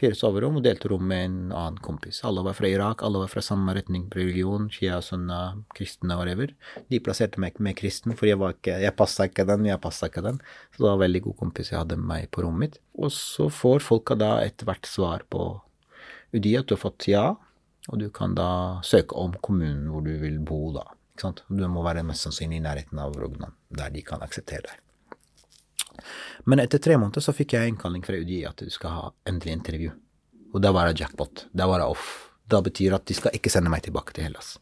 fire soverom, og delte rom med en annen kompis. Alle var fra Irak, alle var fra samme retning religion, shia, sunna, kristne, whatever. De plasserte meg med kristen, for jeg var ikke, jeg passa ikke den, jeg passa ikke den. Så det var en veldig god kompis jeg hadde med meg på rommet mitt. Og så får folka da etter hvert svar på UDI at du har fått ja, og du kan da søke om kommunen hvor du vil bo da. Ikke sant? Du må være mest sannsynlig i nærheten av Rognan, der de kan akseptere deg. Men etter tre måneder så fikk jeg innkalling fra UDI at du skal ha endelig intervju. Og da var det jackpot. Da var det off. Da betyr at de skal ikke sende meg tilbake til Hellas.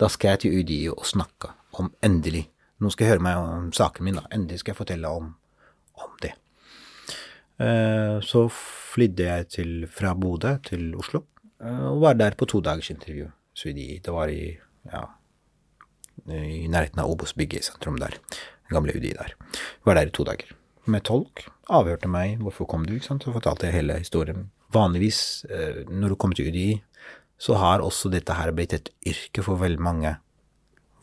Da skal jeg til UDI og snakke om endelig Nå skal jeg høre meg om saken min, da. Endelig skal jeg fortelle om, om det. Eh, Så flydde jeg til, fra Bodø til Oslo og var der på to dagers intervju. Det var i, ja, i nærheten av Obos-bygget i sentrum der. Den gamle UDI der. Var der i to dager. Med tolk. Avhørte meg. Hvorfor kom du? ikke sant? Så fortalte jeg hele historien. Vanligvis, eh, når du kommer til UDI, så har også dette her blitt et yrke for veldig mange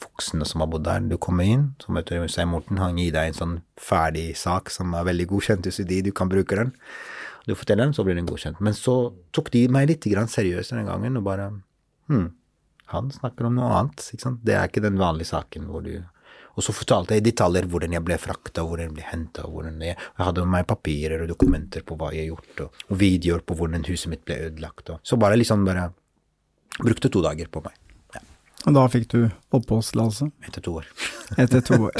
voksne som har bodd der. Du kommer inn, så møter du Stein Morten, han gir deg en sånn ferdig sak som er veldig godkjent hos UDI, du kan bruke den. Du forteller den, så blir den godkjent. Men så tok de meg litt seriøst den gangen, og bare Hm, han snakker om noe annet, ikke sant. Det er ikke den vanlige saken hvor du Og så fortalte jeg i detaljer hvordan jeg ble frakta, hvordan jeg ble henta, hvordan jeg, jeg hadde med meg papirer og dokumenter på hva jeg har gjort, og, og videoer på hvordan huset mitt ble ødelagt, og så bare liksom bare Brukte to dager på meg. Og da fikk du oppholdstillatelse Etter to år. Etter to år.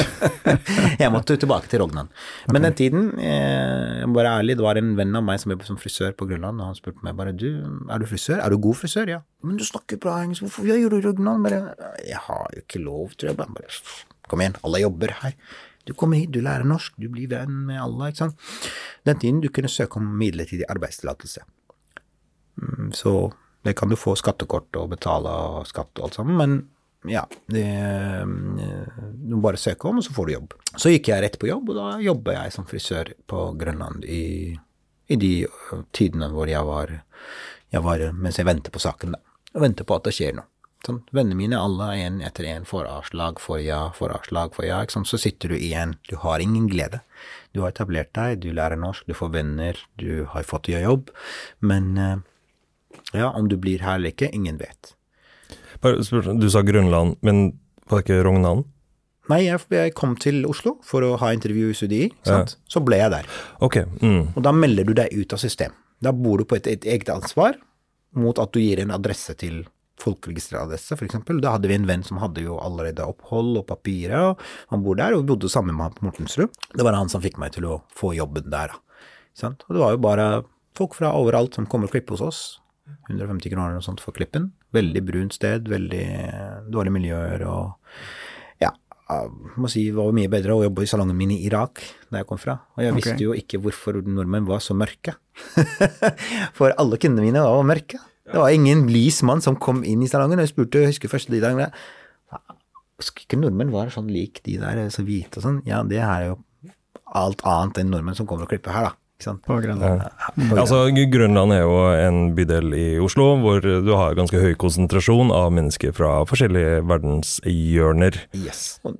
jeg måtte tilbake til Rognan. Men den tiden, eh, jeg må være ærlig, det var en venn av meg som jobbet som frisør på Grønland, og han spurte meg bare du, er du frisør? Er du god frisør? Ja. Men du snakker bra engelsk, hvorfor gjør du Rognan? Bare, jeg har jo ikke lov, tror jeg. Bare, bare, kom igjen, alle jobber her. Du kommer hit, du lærer norsk, du blir venn med alle, ikke sant. Den tiden du kunne søke om midlertidig arbeidstillatelse. Mm, Så det kan du få skattekort og betale skatt og alt sammen, men ja, det, du må bare søke om, og så får du jobb. Så gikk jeg rett på jobb, og da jobba jeg som frisør på Grønland i, i de ø, tidene hvor jeg var, jeg var Mens jeg venter på saken, da. Og venter på at det skjer noe. Sånn, vennene mine, alle en etter en, får avslag, får ja, får avslag, får ja. Ikke sant? Så sitter du igjen, du har ingen glede. Du har etablert deg, du lærer norsk, du får venner, du har fått jobb, men ø, ja, om du blir her eller ikke, ingen vet. Spør, du sa Grønland, men var det ikke Rognan? Nei, jeg, jeg kom til Oslo for å ha intervju i UDI, sant? så ble jeg der. Ok, mm. Og da melder du deg ut av system. Da bor du på et, et eget ansvar mot at du gir en adresse til folkeregisteradresse, f.eks. Da hadde vi en venn som hadde jo allerede opphold og papirer, og han bor der, og vi bodde sammen med han på Mortensrud. Det var han som fikk meg til å få jobben der, da. Og det var jo bare folk fra overalt som kommer og klippet hos oss. 150 kroner eller noe sånt for klippen. Veldig brunt sted, veldig dårlige miljøer og ja, jeg må si det var mye bedre å jobbe i salongen min i Irak, der jeg kom fra. Og jeg okay. visste jo ikke hvorfor nordmenn var så mørke. For alle kundene mine var mørke. Det var ingen lys mann som kom inn i salongen, jeg spurte, jeg husker første dagene Skulle ikke nordmenn var sånn lik de der, så hvite og sånn? Ja, det her er jo alt annet enn nordmenn som kommer og klipper her, da. Ikke sant? På Grønland. Ja. Altså, Grønland er jo en bydel i Oslo hvor du har ganske høy konsentrasjon av mennesker fra forskjellige verdenshjørner. Yes. Og,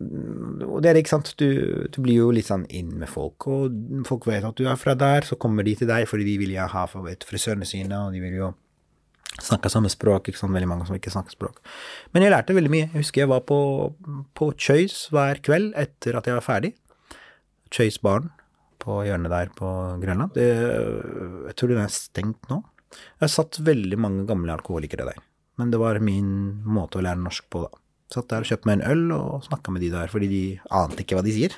og det er det, ikke sant. Du, du blir jo litt sånn inn med folk, og folk vet at du er fra der, så kommer de til deg fordi de vil jo ha for vet, frisørene sine, og de vil jo snakke samme språk, ikke sant, veldig mange som ikke snakker språk. Men jeg lærte veldig mye. Jeg husker jeg var på, på Choice hver kveld etter at jeg var ferdig. Choice Barn på hjørnet der på Grønland. Det, jeg tror den er stengt nå. Jeg satt veldig mange gamle alkoholikere der. Men det var min måte å lære norsk på, da. Satt der og kjøpte meg en øl og snakka med de der, fordi de ante ikke hva de sier.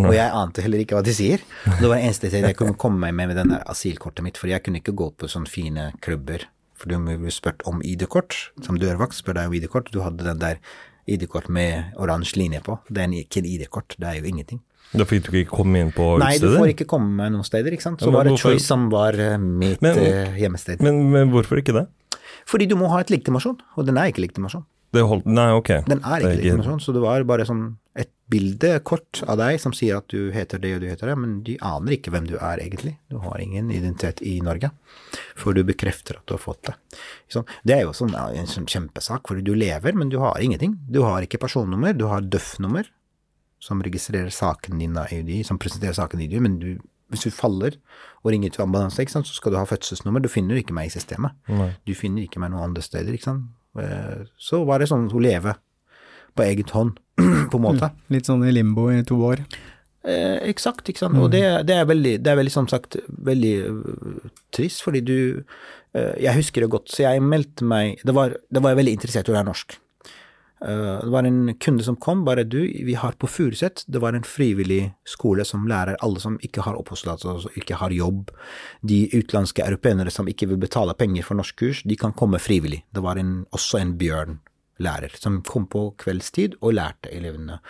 Og jeg ante heller ikke hva de sier. Det var det eneste stedet jeg kunne komme meg med med den der asylkortet mitt, for jeg kunne ikke gå på sånne fine klubber. For du ble spurt om ID-kort. Som dørvakt spør deg om ID-kort. Du hadde den der ID-kort med oransje linje på. Det er ikke ID-kort, det er jo ingenting. Da fikk du ikke komme inn på Nei, du får ikke komme noen steder, ikke sant. Så Ja, var det hvorfor- Choice som var eh, mitt Men- eh, hjemmested. Men, men hvorfor ikke det? Fordi du må ha et legitimasjon, og den er ikke legitimasjon. Det holdt Nei, ok. Den er Det ikke legitimasjon, så det var bare sånn et bilde, kort av deg som sier at du heter det og du heter det, men de aner ikke hvem du er egentlig. Du har ingen identitet i Norge, for du bekrefter at du har fått det. Det er jo sånn, en sånn kjempesak, fordi du lever, men du har ingenting. Du har ikke personnummer, du har DØF-nummer, som registrerer saken din av UDI, som presenterer saken din, men du, hvis du faller og ringer til ambulanse, så skal du ha fødselsnummer. Du finner ikke meg i systemet. Du finner ikke meg noen andre steder, ikke sant. Eh, Så var det sånn å leve på eget hånd, på en måte. Litt sånn i limbo i to år. Eh, eksakt, ikke sant. Og det, det, er veldig, det er veldig, som sagt, veldig øh, trist, fordi du Eh, Jeg husker det godt, så jeg meldte meg Det var, det var jeg veldig interessert i å lære norsk. Eh, Det var en kunde som kom, bare du, vi har på Furuset, det var en frivillig skole som lærer alle som ikke har oppholdstillatelse, altså ikke har jobb. De utenlandske europeere som ikke vil betale penger for norskkurs, de kan komme frivillig. Det var en, også en Bjørn-lærer som kom på kveldstid og lærte elevene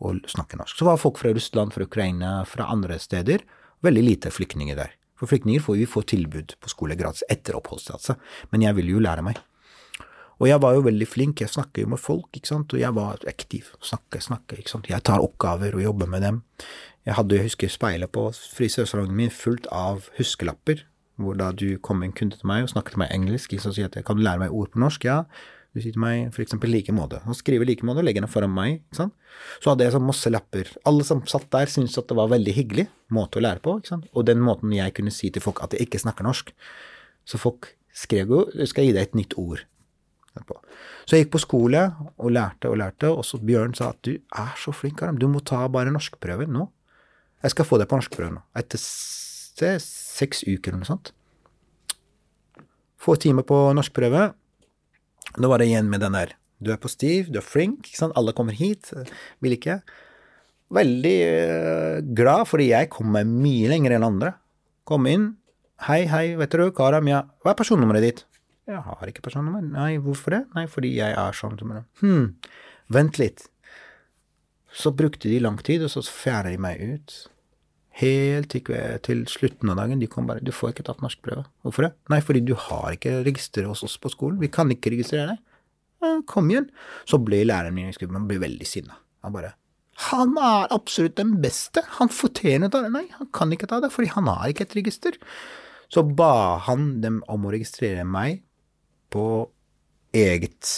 å snakke norsk. Så var folk fra Russland, fra Ukraina, fra andre steder. Veldig lite flyktninger der. For flyktninger får vi få tilbud på skole gratis etter oppholdstillatelse, men jeg ville jo lære meg. Og jeg var jo veldig flink, jeg snakker jo med folk, ikke sant, og jeg var aktiv. Snakke, snakke, ikke sant. Jeg tar oppgaver og jobber med dem. Jeg hadde, jeg husker speilet på frisørsalongen min fullt av huskelapper, hvor da du kom en kunde til meg og snakket til meg engelsk, ikke sant, og sier at kan du lære meg ord på norsk, ja. Du sier til meg eksempel like måte, Han skriver like måte og legger den foran meg, ikke sant. Så hadde jeg sånn masse lapper. Alle som satt der syntes at det var veldig hyggelig måte å lære på, ikke sant. Og den måten jeg kunne si til folk at jeg ikke snakker norsk. Så folk skrev jo, jeg gi deg et nytt ord. Etterpå. Så jeg gikk på skole og lærte og lærte, og så Bjørn sa at du er så flink, Aram, du må ta bare norskprøver nå. Jeg skal få deg på norskprøve nå. Etter er seks uker eller noe sånt. Få timer på norskprøve. Da var det igjen med den der. Du er positiv, du er flink, ikke sant. Alle kommer hit. Vil ikke. Veldig eh, glad, fordi jeg kom meg mye lenger enn andre. Kom inn. Hei, hei, vet du, Karam, ja. Hva er personnummeret ditt? Jeg har ikke personnummer. Nei, hvorfor det? Nei, fordi jeg er sånn. som det. Hm, vent litt. Så brukte de lang tid, og så fjerner de meg ut. Helt til, slutten av dagen. De kom bare 'Du får ikke tatt norskprøve'. Hvorfor det? Nei, fordi du har ikke register hos oss på skolen. Vi kan ikke registrere deg. «Ja, Kom igjen. Så ble læreren min han ble veldig sinna. Han bare 'Han er absolutt den beste. Han fortjener det.' Nei, han kan ikke ta det, fordi han har ikke et register. Så ba han dem om å registrere meg på eget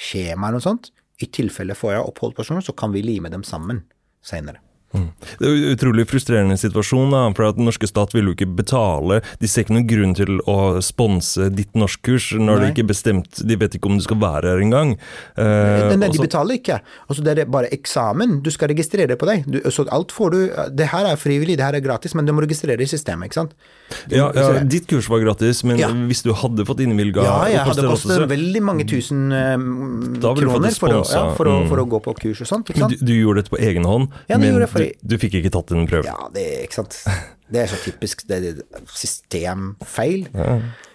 skjema eller noe sånt. I tilfelle får jeg oppholdspersoner, så kan vi lime dem sammen seinere. Det er en utrolig frustrerende situasjon, da, for at den norske stat vil jo ikke betale. De ser ikke noen grunn til å sponse ditt norskkurs når de ikke er bestemt De vet ikke om du skal være her engang. Eh, Nei, de betaler ikke. Altså, det er bare eksamen. Du skal registrere på deg. Du, så alt får du Det her er frivillig, det her er gratis, men du må registrere i systemet, ikke sant? Ja, ja, ditt kurs var gratis, men Ja. hvis du hadde fått innvilga ja, jeg hadde kostet veldig mange tusen eh, fått kroner for å, for, å, Mm. for å gå på kurs og sånt, du, du gjorde dette på egen hånd, men fordi- du, du fikk ikke tatt en prøve. Ja, det ikke sant. Det er så typisk. Det er systemfeil.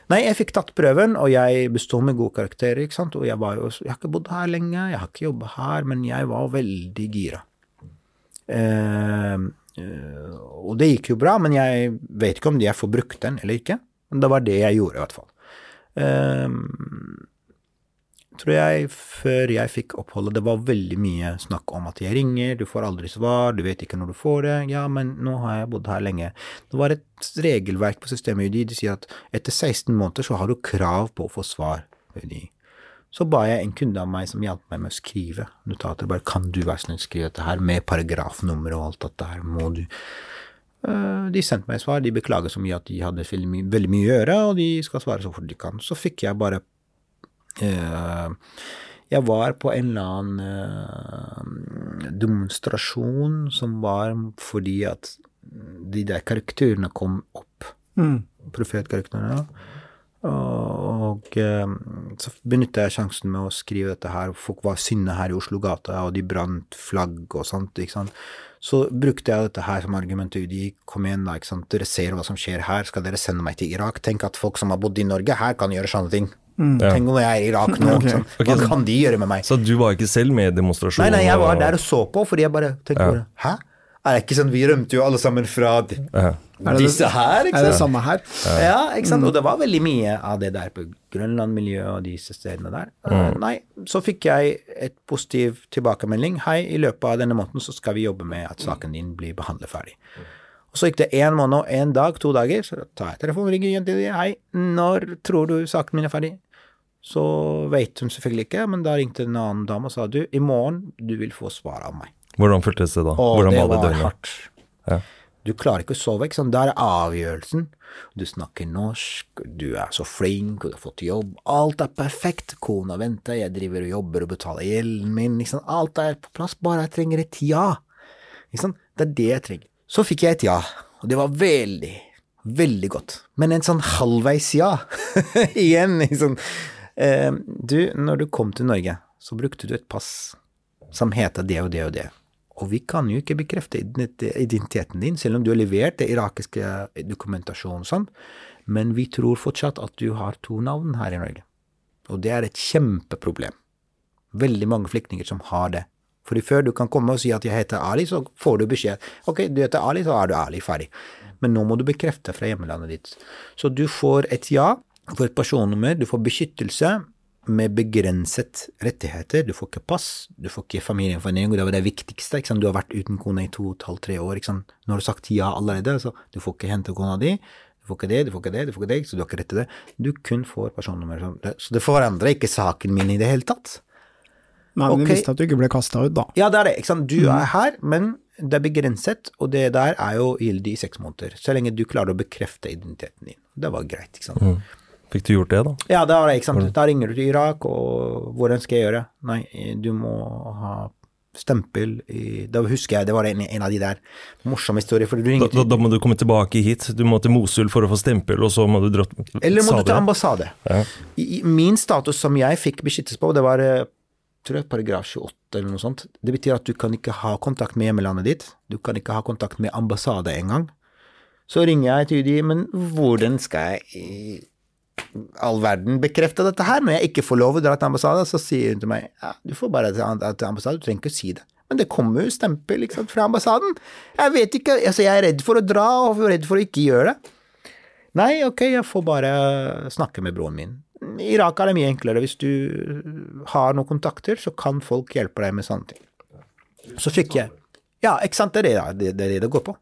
Nei, jeg fikk tatt prøven, og jeg besto med gode karakterer, ikke sant. Og jeg var jo Jeg har ikke bodd her lenge, jeg har ikke jobba her, men jeg var veldig gira. Eh, eh, og det gikk jo bra, men jeg vet ikke om jeg får brukt den eller ikke. Men det var det jeg gjorde, i hvert fall. Um, tror jeg, før jeg fikk oppholdet, det var veldig mye snakk om at jeg ringer, du får aldri svar, du vet ikke når du får det. Ja, men nå har jeg bodd her lenge. Det var et regelverk på systemet i UDI, de sier at etter 16 måneder så har du krav på å få svar UDI. Så ba jeg en kunde av meg som hjalp meg med å skrive notater, bare kan du være snill skrive dette her med paragrafnummer og alt dette her, må du Eh, De sendte meg svar, de beklaget så mye at de hadde veldig mye, veldig mye å gjøre, og de skal svare så fort de kan. Så fikk jeg bare Eh, jeg var på en eller annen eh, demonstrasjon som var fordi at de der karakterene kom opp. Mm. Profetkarakterene. Og og så benytta jeg sjansen med å skrive dette her. Folk var sinne her i Oslo gata, og de brant flagg og sånt. ikke sant. Så brukte jeg dette her som argument. De kom igjen, da. ikke sant. Dere ser hva som skjer her. Skal dere sende meg til Irak? Tenk at folk som har bodd i Norge, her kan gjøre sånne ting. Ja. Tenk om jeg er i Irak nå. okay. Ok, Hva så- kan de gjøre med meg? Så du var ikke selv med i demonstrasjonen? Nei, nei, jeg var der og så på, fordi jeg bare tenkte Ja. bare Hæ? Er det ikke sånn Vi rømte jo alle sammen fra Ja. Det disse det- her, ikke Er det samme her? Ja, ikke sant. Og det var veldig mye av det der på Grønland-miljøet og disse stedene der. Mm. Nei, så fikk jeg et positiv tilbakemelding. Hei, i løpet av denne måneden så skal vi jobbe med at saken din blir behandlet ferdig. Og så gikk det én måned og én dag, to dager, så tar jeg telefonen og ringer igjen til dem. Hei, når tror du saken min er ferdig? Så vet hun selvfølgelig ikke, men da ringte en annen dame og sa du, i morgen du vil få svar av meg. Hvordan føltes det da? Og Hvordan det var det var hardt. Ja. Du klarer ikke å sove, ikke sant. Da er det avgjørelsen. Du snakker norsk, du er så flink, du har fått jobb. Alt er perfekt. Kona venter, jeg driver og jobber og betaler gjelden min. Ikke sant? Alt er på plass, bare jeg trenger et ja. Ikke sant? Det er det jeg trenger. Så fikk jeg et ja, og det var veldig, Veldig godt. Men en sånn halvveis ja. Igjen. Liksom. Eh, du, når du kom til Norge, så brukte du et pass som heter det og det og det. Og vi kan jo ikke bekrefte identiteten din, selv om du har levert det irakiske dokumentasjonen og sånn, men vi tror fortsatt at du har to navn her i Norge. Og det er et kjempeproblem. Veldig mange flyktninger som har det. Fordi før du kan komme og si at jeg heter Ali, så får du beskjed. Ok, du heter Ali, så er du Ali, ferdig. Men nå må du bekrefte fra hjemlandet ditt. Så du får et ja, du får et personnummer, du får beskyttelse med begrenset rettigheter. Du får ikke pass, du får ikke familiegjenforening, og det var det viktigste. Ikke sant? Du har vært uten kone i to, et halvt, tre år. Ikke sant? Nå har du sagt ja allerede, så du får ikke hente kona di. Du får ikke det, du får ikke det, du får ikke det, så du har ikke rett til det. Du kun får personnummer. Så det- Så det forandrer ikke saken min i det hele tatt. Nei, men okay. du visste at du ikke ble kasta ut, da. Ja, det er det. ikke sant? Du er her, men det er begrenset, og det der er jo gyldig i seks måneder. Så lenge du klarer å bekrefte identiteten din. Det var greit, ikke sant. Fikk du gjort det, da? Ja, det var det, ikke sant. Da ringer du til Irak, og hvordan skal jeg gjøre? Nei, du må ha stempel i Da husker jeg, det var en, en av de der morsomme historier, for du Da, ringer da, da må du komme tilbake hit. Du må til Mosul for å få stempel, og så må du dra Eller må du til ambassade. Ja. I, min status som jeg fikk beskyttelse på, det var eh, tror jeg paragraf 28 eller noe sånt. Det betyr at du kan ikke ha kontakt med hjemlandet ditt. Du kan ikke ha kontakt med ambassade engang. Så ringer jeg til de, men hvordan skal jeg all verden bekrefte dette her? Når jeg ikke får lov å dra til ambassaden, så sier hun til meg ja, du får bare dra til ambassaden, du trenger ikke å si det. Men det kommer jo stempel liksom, fra ambassaden. Jeg vet ikke, altså jeg er redd for å dra og redd for å ikke gjøre det. Nei, ok, jeg får bare snakke med broren min. I Irak er det mye enklere. Hvis du har noen kontakter, så kan folk hjelpe deg med sånne ting. Så fikk jeg Ja, ikke sant, det er det det, det, det går på.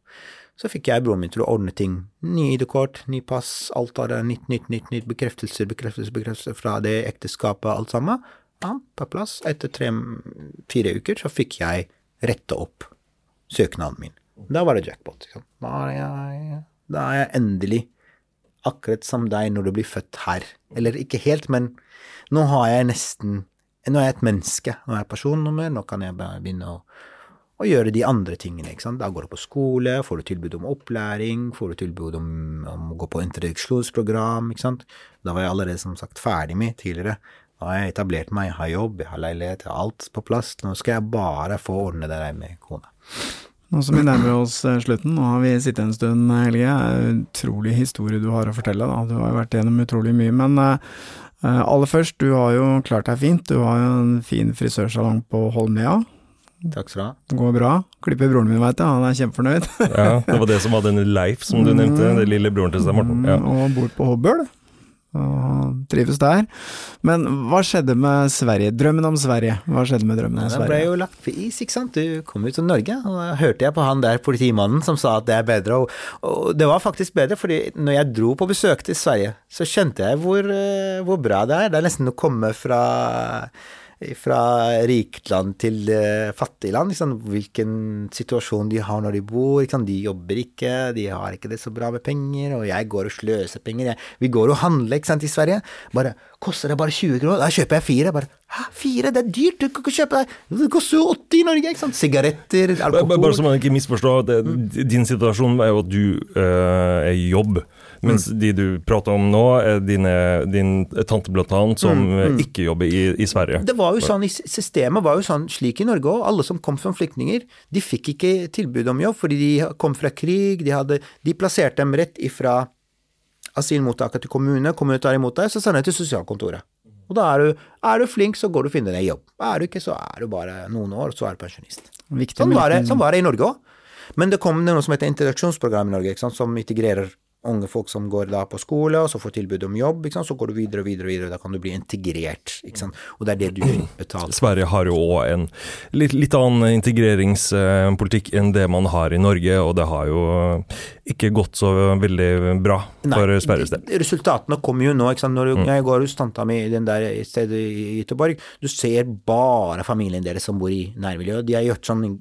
Så fikk jeg broren min til å ordne ting. Ny ID-kort, ny pass, alt av det, nytt, nytt, nytt, nytt, bekreftelser, bekreftelser, bekreftelser fra det ekteskapet, alt sammen. Ja, på plass. Etter tre-fire uker så fikk jeg retta opp søknaden min. Da var det jackpot. Liksom. Da er jeg, da er jeg endelig akkurat som deg når du blir født her. Eller ikke helt, men nå har jeg nesten Nå er jeg et menneske. Nå er jeg personnummer, nå kan jeg begynne å, å gjøre de andre tingene. ikke sant? Da går du på skole, får du tilbud om opplæring, får du tilbud om, om å gå på introduksjonsprogram, ikke sant. Da var jeg allerede som sagt ferdig med tidligere. Da har jeg etablert meg, jeg har jobb, jeg har leilighet, jeg har alt på plass. Nå skal jeg bare få ordne det der med kona. Nå som vi nærmer oss eh, slutten, nå har vi sittet en stund, Helge. Er en Utrolig historie du har å fortelle. Da. Du har jo vært gjennom utrolig mye. Men eh, eh, aller først, du har jo klart deg fint. Du har jo en fin frisørsalong på Holmlia. Takk skal du ha. Det går bra. Klipper broren min, veit jeg. Han er kjempefornøyd. Ja, det var det som var denne Leif som du nevnte, den lille broren til Stein Morten. Ja. Mm, Og bor på Hobøl. Og trives der. Men hva skjedde med Sverige? Drømmen om Sverige. Hva skjedde med drømmen om Sverige? Den ble jo lagt på is, ikke sant. Du kom ut til Norge, og da hørte jeg på han der politimannen som sa at det er bedre. Og, og det var faktisk bedre, fordi når jeg dro på besøk til Sverige, så skjønte jeg hvor, eh, hvor bra det er. Det er nesten å komme fra fra rikt land til uh, fattig land, liksom, hvilken situasjon de har når de bor. Liksom, de jobber ikke, de har ikke det så bra med penger, og jeg går og sløser penger. Jeg, vi går og handler ikke sant, i Sverige. Bare, Koster det bare 20 kroner? Da kjøper jeg fire. Bare, Hæ, fire? Det er dyrt, du kan ikke kjøpe det. Det koster jo 80 i Norge, ikke sant. Sigaretter, alkohol. bare så man ikke misforstår, det, din situasjon er jo at du eh, er i jobb, mens de du prater om nå, er dine, din tante blant annet, som mm. ikke jobber i, i Sverige. Det var jo sånn, Systemet var jo sånn slik i Norge òg. Alle som kom som flyktninger, de fikk ikke tilbud om jobb fordi de kom fra krig. De, hadde, de plasserte dem rett ifra asylmottaket til kommune, kommune tar imot deg, så sender de til sosialkontoret. Og da er du, er du flink, så går du og finner deg jobb. Er du ikke, så er du bare noen år, så er du pensjonist. Sånn var det, sånn var det i Norge òg. Men det kom noe som heter introduksjonsprogram i Norge, ikke sant, som integrerer unge folk som går da på skole, og så får tilbud om jobb, så går du videre og videre, og videre, og da kan du bli integrert, og det er det du betaler. Sverige har jo òg en litt, litt annen integreringspolitikk enn det man har i Norge, og det har jo ikke gått så veldig bra for Sveriges del. de- Resultatene kommer jo nå. Når Mm. jeg går hos tanta mi i den der stedet i Göteborg, du ser bare familien deres som bor i nærmiljøet. De har gjort sånn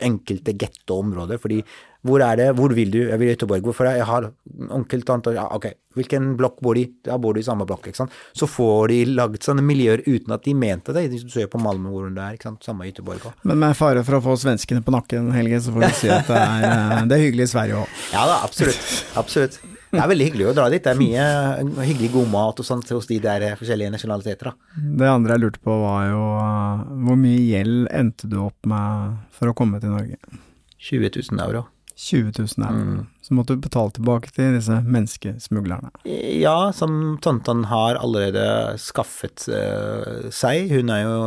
enkelte gettoområder, fordi hvor er det, hvor vil du? Jeg vil i Göteborg. Hvorfor? Jeg har onkel, tante Ja, ok, hvilken blokk bor de? i? Da bor de i samme blokk, ikke sant. Så får de laget sånne miljøer uten at de mente det. Du ser på Malmö hvor det er, ikke sant. Samme i Göteborg òg. Men med fare for å få svenskene på nakken, Helge, så får vi si at det er, eh, det er hyggelig i Sverige òg. Ja da, absolutt. Absolutt. Det er veldig hyggelig å dra dit. Det er mye hyggelig god mat og sånt hos de der forskjellige nasjonaliteter. da. Det andre jeg lurte på var jo eh, hvor mye gjeld endte du opp med for å komme til Norge? 20 000 euro. 20 000 euro. Mm. Så måtte du betale tilbake til disse menneskesmuglerne. Ja, som tanten har allerede skaffet eh, seg. Hun har jo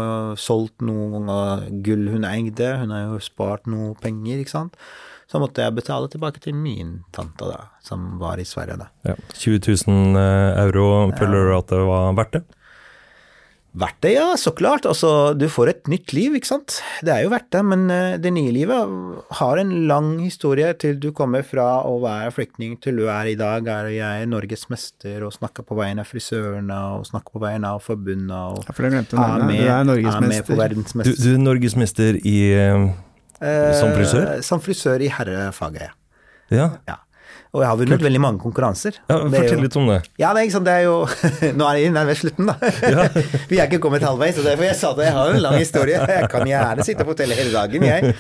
solgt noen ganger gull hun eide, hun har jo spart noe penger, ikke sant. Så måtte jeg betale tilbake til min tante, da, som var i Sverige, da. Ja. 20 000 eh, euro, føler du at det var verdt det? Verdt det, ja, så klart. Altså, du får et nytt liv, ikke sant. Det er jo verdt det, men eh, det nye livet har en lang historie til du kommer fra å være flyktning til du er i dag, er jeg Norges mester og snakker på vegne av frisørene og snakker på vegne av forbundene og Ja, for jeg glemte er med, du er er med på verdensmester. Du, du er norgesmester i eh, Som frisør? Eh, Som frisør i herrefaget, ja. Ja, ja. Og jeg har vunnet veldig mange konkurranser. ja fortell jo- litt om det. Ja, det er sant, det er jo Nå er det nærmest slutten, da. Vi er ikke kommet halvveis, og derfor jeg sa det. Jeg har en lang historie. Jeg kan gjerne sitte og fortelle hele dagen, jeg.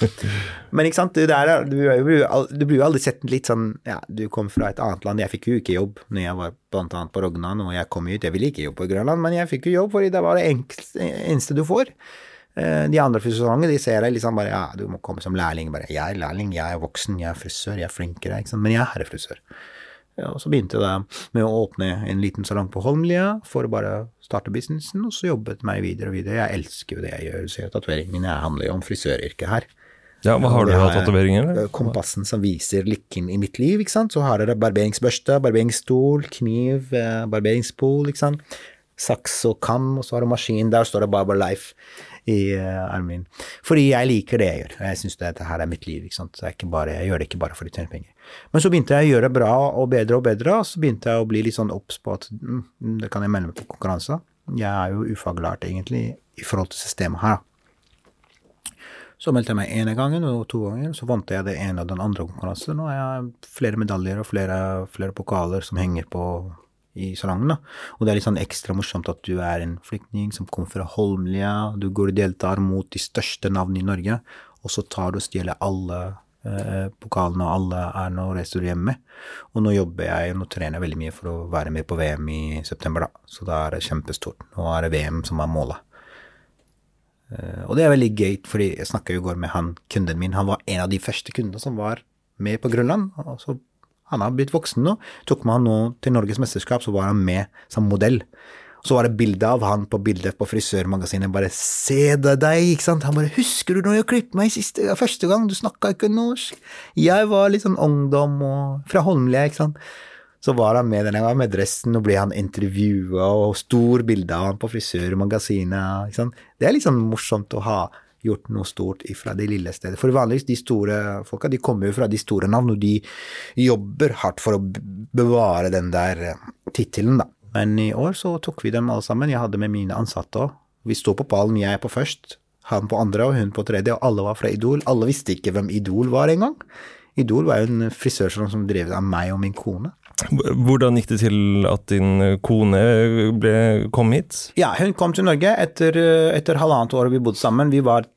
Men ikke sant, du, der, er- du, jo- du blir jo aldri sett litt sånn Ja, du kom fra et annet land. Jeg fikk jo ikke jobb når jeg var blant annet på Rognan, og jeg kom hit. Jeg ville ikke jobbe på Grønland, men jeg fikk jo jobb fordi det var det eneste du får. Eh, De andre frisørene de ser deg liksom bare Ja, du må komme som lærling. Bare jeg er lærling, jeg er voksen, jeg er frisør, jeg er flinkere, ikke sant. Men jeg er herrefrisør. Ja, og så begynte da med å åpne en liten salong på Holmlia for å bare starte businessen, og så jobbet meg videre og videre. Jeg elsker jo det jeg gjør. Ser tatoveringen min handler jo om frisøryrket her. Ja, hva har du Det av er, tatoveringer? Kompassen som viser lykken i mitt liv, ikke sant. Så har dere barberingsbørste, barberingsstol, kniv, eh, barberingspol, ikke sant. Saks og kam, og så har du maskin. Der står det Barber Life i uh, armen min. Fordi jeg liker det jeg gjør. Jeg syns dette her er mitt liv. ikke sant? Jeg, ikke bare, jeg gjør det ikke bare for å tjene penger. Men så begynte jeg å gjøre det bra og bedre og bedre, og så begynte jeg å bli litt sånn obs på at mm, det kan jeg melde meg på konkurranser. Jeg er jo ufaglært egentlig i forhold til systemet her. Så meldte jeg meg ene gangen og to ganger, så vant jeg det ene og den andre konkurransen. Nå har jeg flere medaljer og flere, flere pokaler som henger på i salongen. da. Og det er litt sånn ekstra morsomt at du er en flyktning som kommer fra Holmlia, du går og deltar mot de største navnene i Norge, og så tar du og stjeler alle eh, pokalene, og alle er nå reiser hjem med. Og nå jobber jeg, nå trener jeg veldig mye for å være med på VM i september, da. Så da er det kjempestort. Nå er det VM som er målet. Eh, Og det er veldig gøy, fordi jeg snakka i går med han kunden min. Han var en av de første kundene som var med på Grønland. og så han har blitt voksen nå. Tok med han nå til Norges mesterskap, så var han med som modell. Så var det bilde av han på bildet på frisørmagasinet. Bare 'se det deg', ikke sant. Han bare 'husker du når jeg klippet meg siste, første gang, du snakka ikke norsk'. Jeg var litt sånn ungdom og fra Holmlia, ikke sant. Så var han med denne gangen med dressen, og ble han intervjua, og stor bilde av han på frisørmagasinet. ikke sant? Det er litt sånn morsomt å ha gjort noe stort fra det lille stedet. For vanligvis de store folka, de kommer jo fra de store navn, og de jobber hardt for å bevare den der eh, tittelen, da. Men i år så tok vi dem alle sammen. Jeg hadde med mine ansatte òg. Vi sto på pallen, jeg på først, han på andre og hun på tredje, og alle var fra Idol. Alle visste ikke hvem Idol var engang. Idol var jo en frisørsalong som drevet av meg og min kone. Hvordan gikk det til at din kone ble, kom hit? Ja, hun kom til Norge etter, eh, etter halvannet år vi bodde sammen. Vi var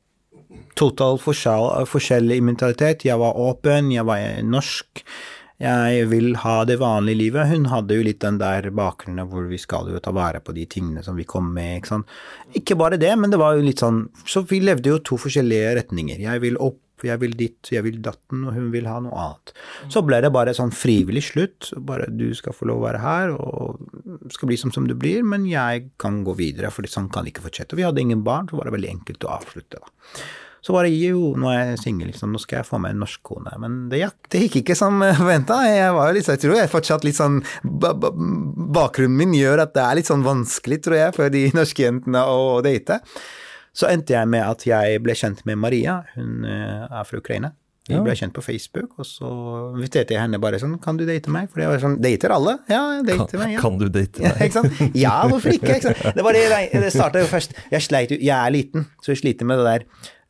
totalt forskjell, forskjellig i mentalitet. Jeg var åpen, jeg var norsk. Jeg vil ha det vanlige livet. Hun hadde jo litt den der bakgrunnen hvor vi skal jo ta vare på de tingene som vi kom med, ikke sant. Ikke bare det, men det var jo litt sånn Så vi levde jo to forskjellige retninger. Jeg vil opp, jeg vil ditt, jeg vil datten, og hun vil ha noe annet. Så ble det bare sånn frivillig slutt. Bare du skal få lov å være her, og skal bli som, som du blir, men jeg kan gå videre, for sånn kan det ikke fortsette. Vi hadde ingen barn, så var det veldig enkelt å avslutte, da. Så var det jo, nå er jeg singel, liksom, nå skal jeg få meg en norsk kone. Men det, det gikk ikke som forventa. Jeg var jo litt, så jeg tror jeg fortsatt litt sånn ba, ba, Bakgrunnen min gjør at det er litt sånn vanskelig, tror jeg, for de norske jentene å date. Så endte jeg med at jeg ble kjent med Maria, hun eh, er fra Ukraina. Vi Ja. ble kjent på Facebook, og så inviterte jeg henne bare sånn Kan du date meg? For jeg var sånn Dater alle? Ja, jeg Kan, meg. Ja. kan du date meg? ikke sant? Ja, hvorfor ikke? ikke sant? Det var det, det starta jo først. Jeg sleit jo Jeg er liten, så jeg sliter med det der.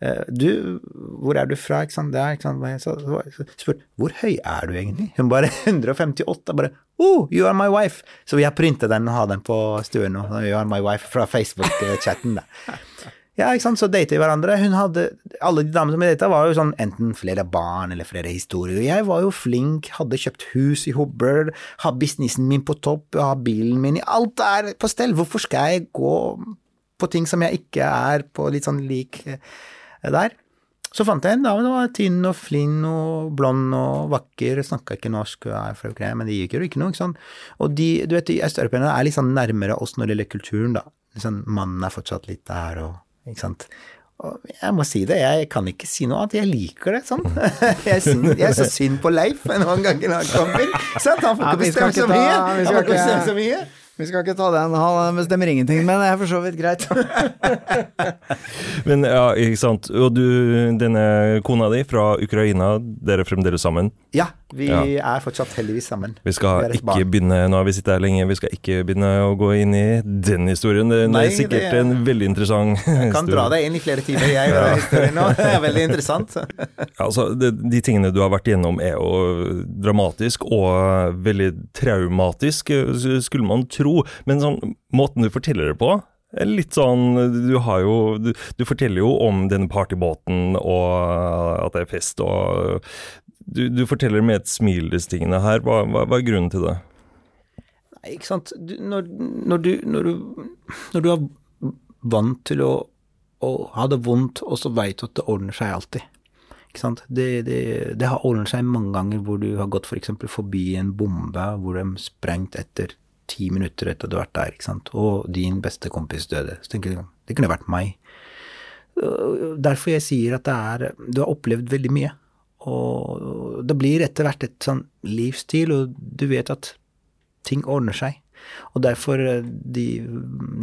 Eh, Du, hvor er du fra? Ikke sant? Der, ikke sant? Så, Så så spurte hvor høy er du egentlig? Hun bare 158. Bare Oh, you are my wife. Så jeg printa den og har den på stuen nå. You are my wife fra Facebook-chatten, da. Ja, ikke sant, så dater vi hverandre. Hun hadde, alle de damene som vi data, var jo sånn enten flere barn eller flere historier. Jeg var jo flink, hadde kjøpt hus i Hobøl, har businessen min på topp, har bilen min i Alt er på stell. Hvorfor skal jeg gå på ting som jeg ikke er på litt sånn lik eh, der? Så fant jeg en dame som var tynn og flinn og blond og vakker, snakka ikke norsk men det gikk jo ikke noe, ikke sant. Og de, du vet, østeuropeerne er litt sånn nærmere oss når det gjelder kulturen, da. Sånn, mannen er fortsatt litt der og ikke sant. Og jeg må si det, jeg kan ikke si noe annet, jeg liker det sånn. Jeg, jeg er så synd på Leif noen ganger når han kommer. Sant? Han får ikke bestemme så mye. Han får ikke bestemme så mye. Vi skal ikke ta den, han bestemmer ingenting, men det er for så vidt greit. Men ja, ikke sant. Og du, denne kona di fra Ukraina, dere er fremdeles sammen. Ja, vi Ja. er fortsatt heldigvis sammen. Vi skal Vi ikke begynne, nå har vi sittet her lenge, vi skal ikke begynne å gå inn i den historien. Det, Nei, det er sikkert det er- en veldig interessant Jeg kan dra deg inn i flere timer, jeg, Ja. historien nå. Det er veldig interessant. Altså, det, de tingene du har vært igjennom er jo dramatisk og veldig traumatisk, skulle man tro. Men sånn, måten du forteller det på, litt sånn Du har jo Du, du forteller jo om denne partybåten og at det er fest og Du, du forteller med et smil disse tingene her. Hva, hva, hva er grunnen til det? Nei, ikke sant. Du, når, når, du, når, du, når du er vant til å, å ha det vondt, og så veit du at det ordner seg alltid. Det, det, det har ordnet seg mange ganger hvor du har gått f.eks. For forbi en bombe hvor de sprengt etter ti minutter etter at du har vært der, ikke sant? og din beste kompis døde. Så tenker du det kunne vært meg. Øh, Derfor jeg sier at det er Du har opplevd veldig mye. Og det blir etter hvert et sånn livsstil, og du vet at ting ordner seg. Og derfor eh, de,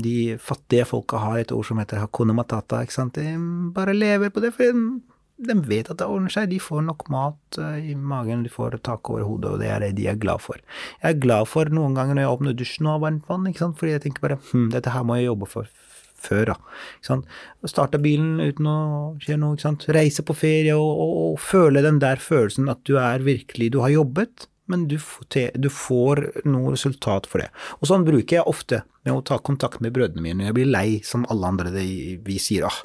de fattige folka har et ord som heter hakuna matata, ikke sant. De bare lever på det, for de, vet at det ordner seg. De får nok mat eh, i magen, de får tak over hodet, og det er det de er glad for. Jeg er glad for noen ganger når jeg åpner dusjen og har varmt vann, ikke sant, fordi jeg tenker bare hm, dette her må jeg jobbe for før, da. Starte bilen uten å skje noe. Reise på ferie og, og, og føle den der følelsen at du er virkelig Du har jobbet, men du du får noe resultat for det. Og sånn bruker jeg ofte med å ta kontakt med brødrene mine jeg blir lei, som alle andre. Det, vi sier ah,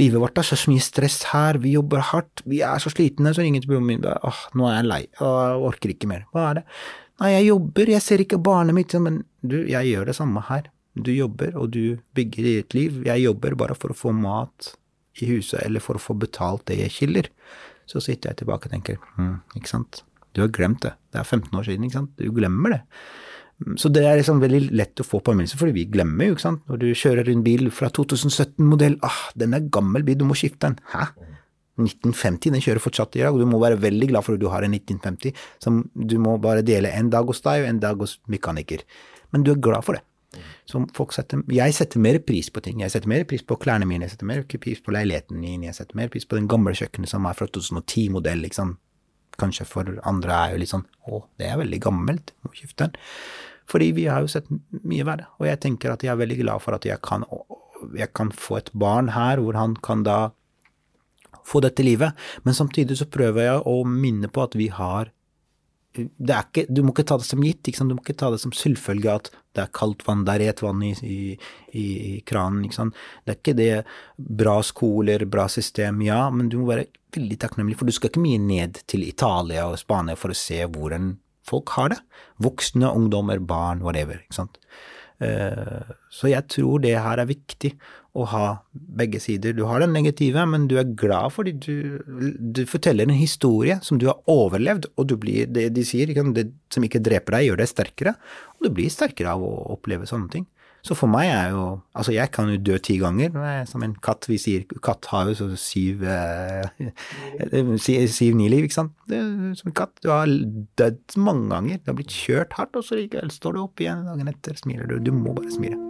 livet vårt er så mye stress her, vi jobber hardt, vi er så slitne. Så ringer til broren min ah, nå er jeg lei, jeg orker ikke mer. Hva er det? Nei, jeg jobber, jeg ser ikke barnet mitt, men du, jeg gjør det samme her. Du jobber, og du bygger ditt liv. Jeg jobber bare for å få mat i huset, eller for å få betalt det jeg kilder. Så sitter jeg tilbake og tenker, hm, ikke sant. Du har glemt det. Det er 15 år siden, ikke sant. Du glemmer det. Så det er liksom veldig lett å få påminnelse, fordi vi glemmer jo, ikke sant. Når du kjører en bil fra 2017-modell, ah, den er gammel bil, du må skifte den. Hæ? 1950, den kjører fortsatt i dag, og du må være veldig glad for at du har en 1950 som du må bare dele en dag hos deg og en dag hos mekaniker. Men du er glad for det. Så folk setter, jeg setter mer pris på ting. Jeg setter mer pris på klærne mine, jeg setter mer pris på leiligheten min, jeg setter mer pris på den gamle kjøkkenet som er fra 2010-modell, liksom. Kanskje for andre er jo litt sånn å, det er veldig gammelt, må skifte den. Fordi vi har jo sett mye verre, og jeg tenker at jeg er veldig glad for at jeg kan, jeg kan få et barn her hvor han kan da få dette livet, men samtidig så prøver jeg å minne på at vi har ikke, Du må ikke ta det som gitt, du må ikke ta det som selvfølge at det er kaldt vann, det er rett vann i, i, i, kranen. Det er ikke det bra skoler, bra system, ja, men du må være veldig takknemlig, for du skal ikke mye ned til Italia og Spania for å se hvordan folk har det. Voksne, ungdommer, barn, whatever. ikke sant? Eh, Så jeg tror det her er viktig å ha begge sider. Du har den negative, men du er glad fordi du, du forteller en historie som du har overlevd, og du blir, det de sier, det som ikke dreper deg, gjør deg sterkere, og du blir sterkere av å oppleve sånne ting. Så for meg er jo Altså, jeg kan jo dø ti ganger, er som en katt. Vi sier katt har jo så syv eh, Syv-ni liv, ikke sant. Det som en katt. Du har dødd mange ganger. Du har blitt kjørt hardt, og så står du opp igjen dagen etter, smiler du. Du må bare smile.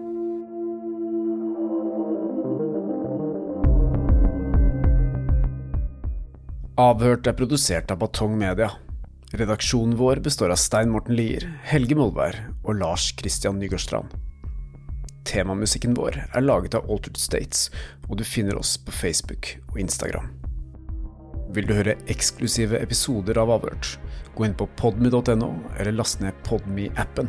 Avhørt er produsert av Batong Media. Redaksjonen vår består av Stein Morten Lier, Helge Molvær og Lars Christian Nygårdstrand. Temamusikken vår er laget av Altered States, og du finner oss på Facebook og Instagram. Vil du høre eksklusive episoder av Avhørt, gå inn på podme.no, eller last ned Podme-appen.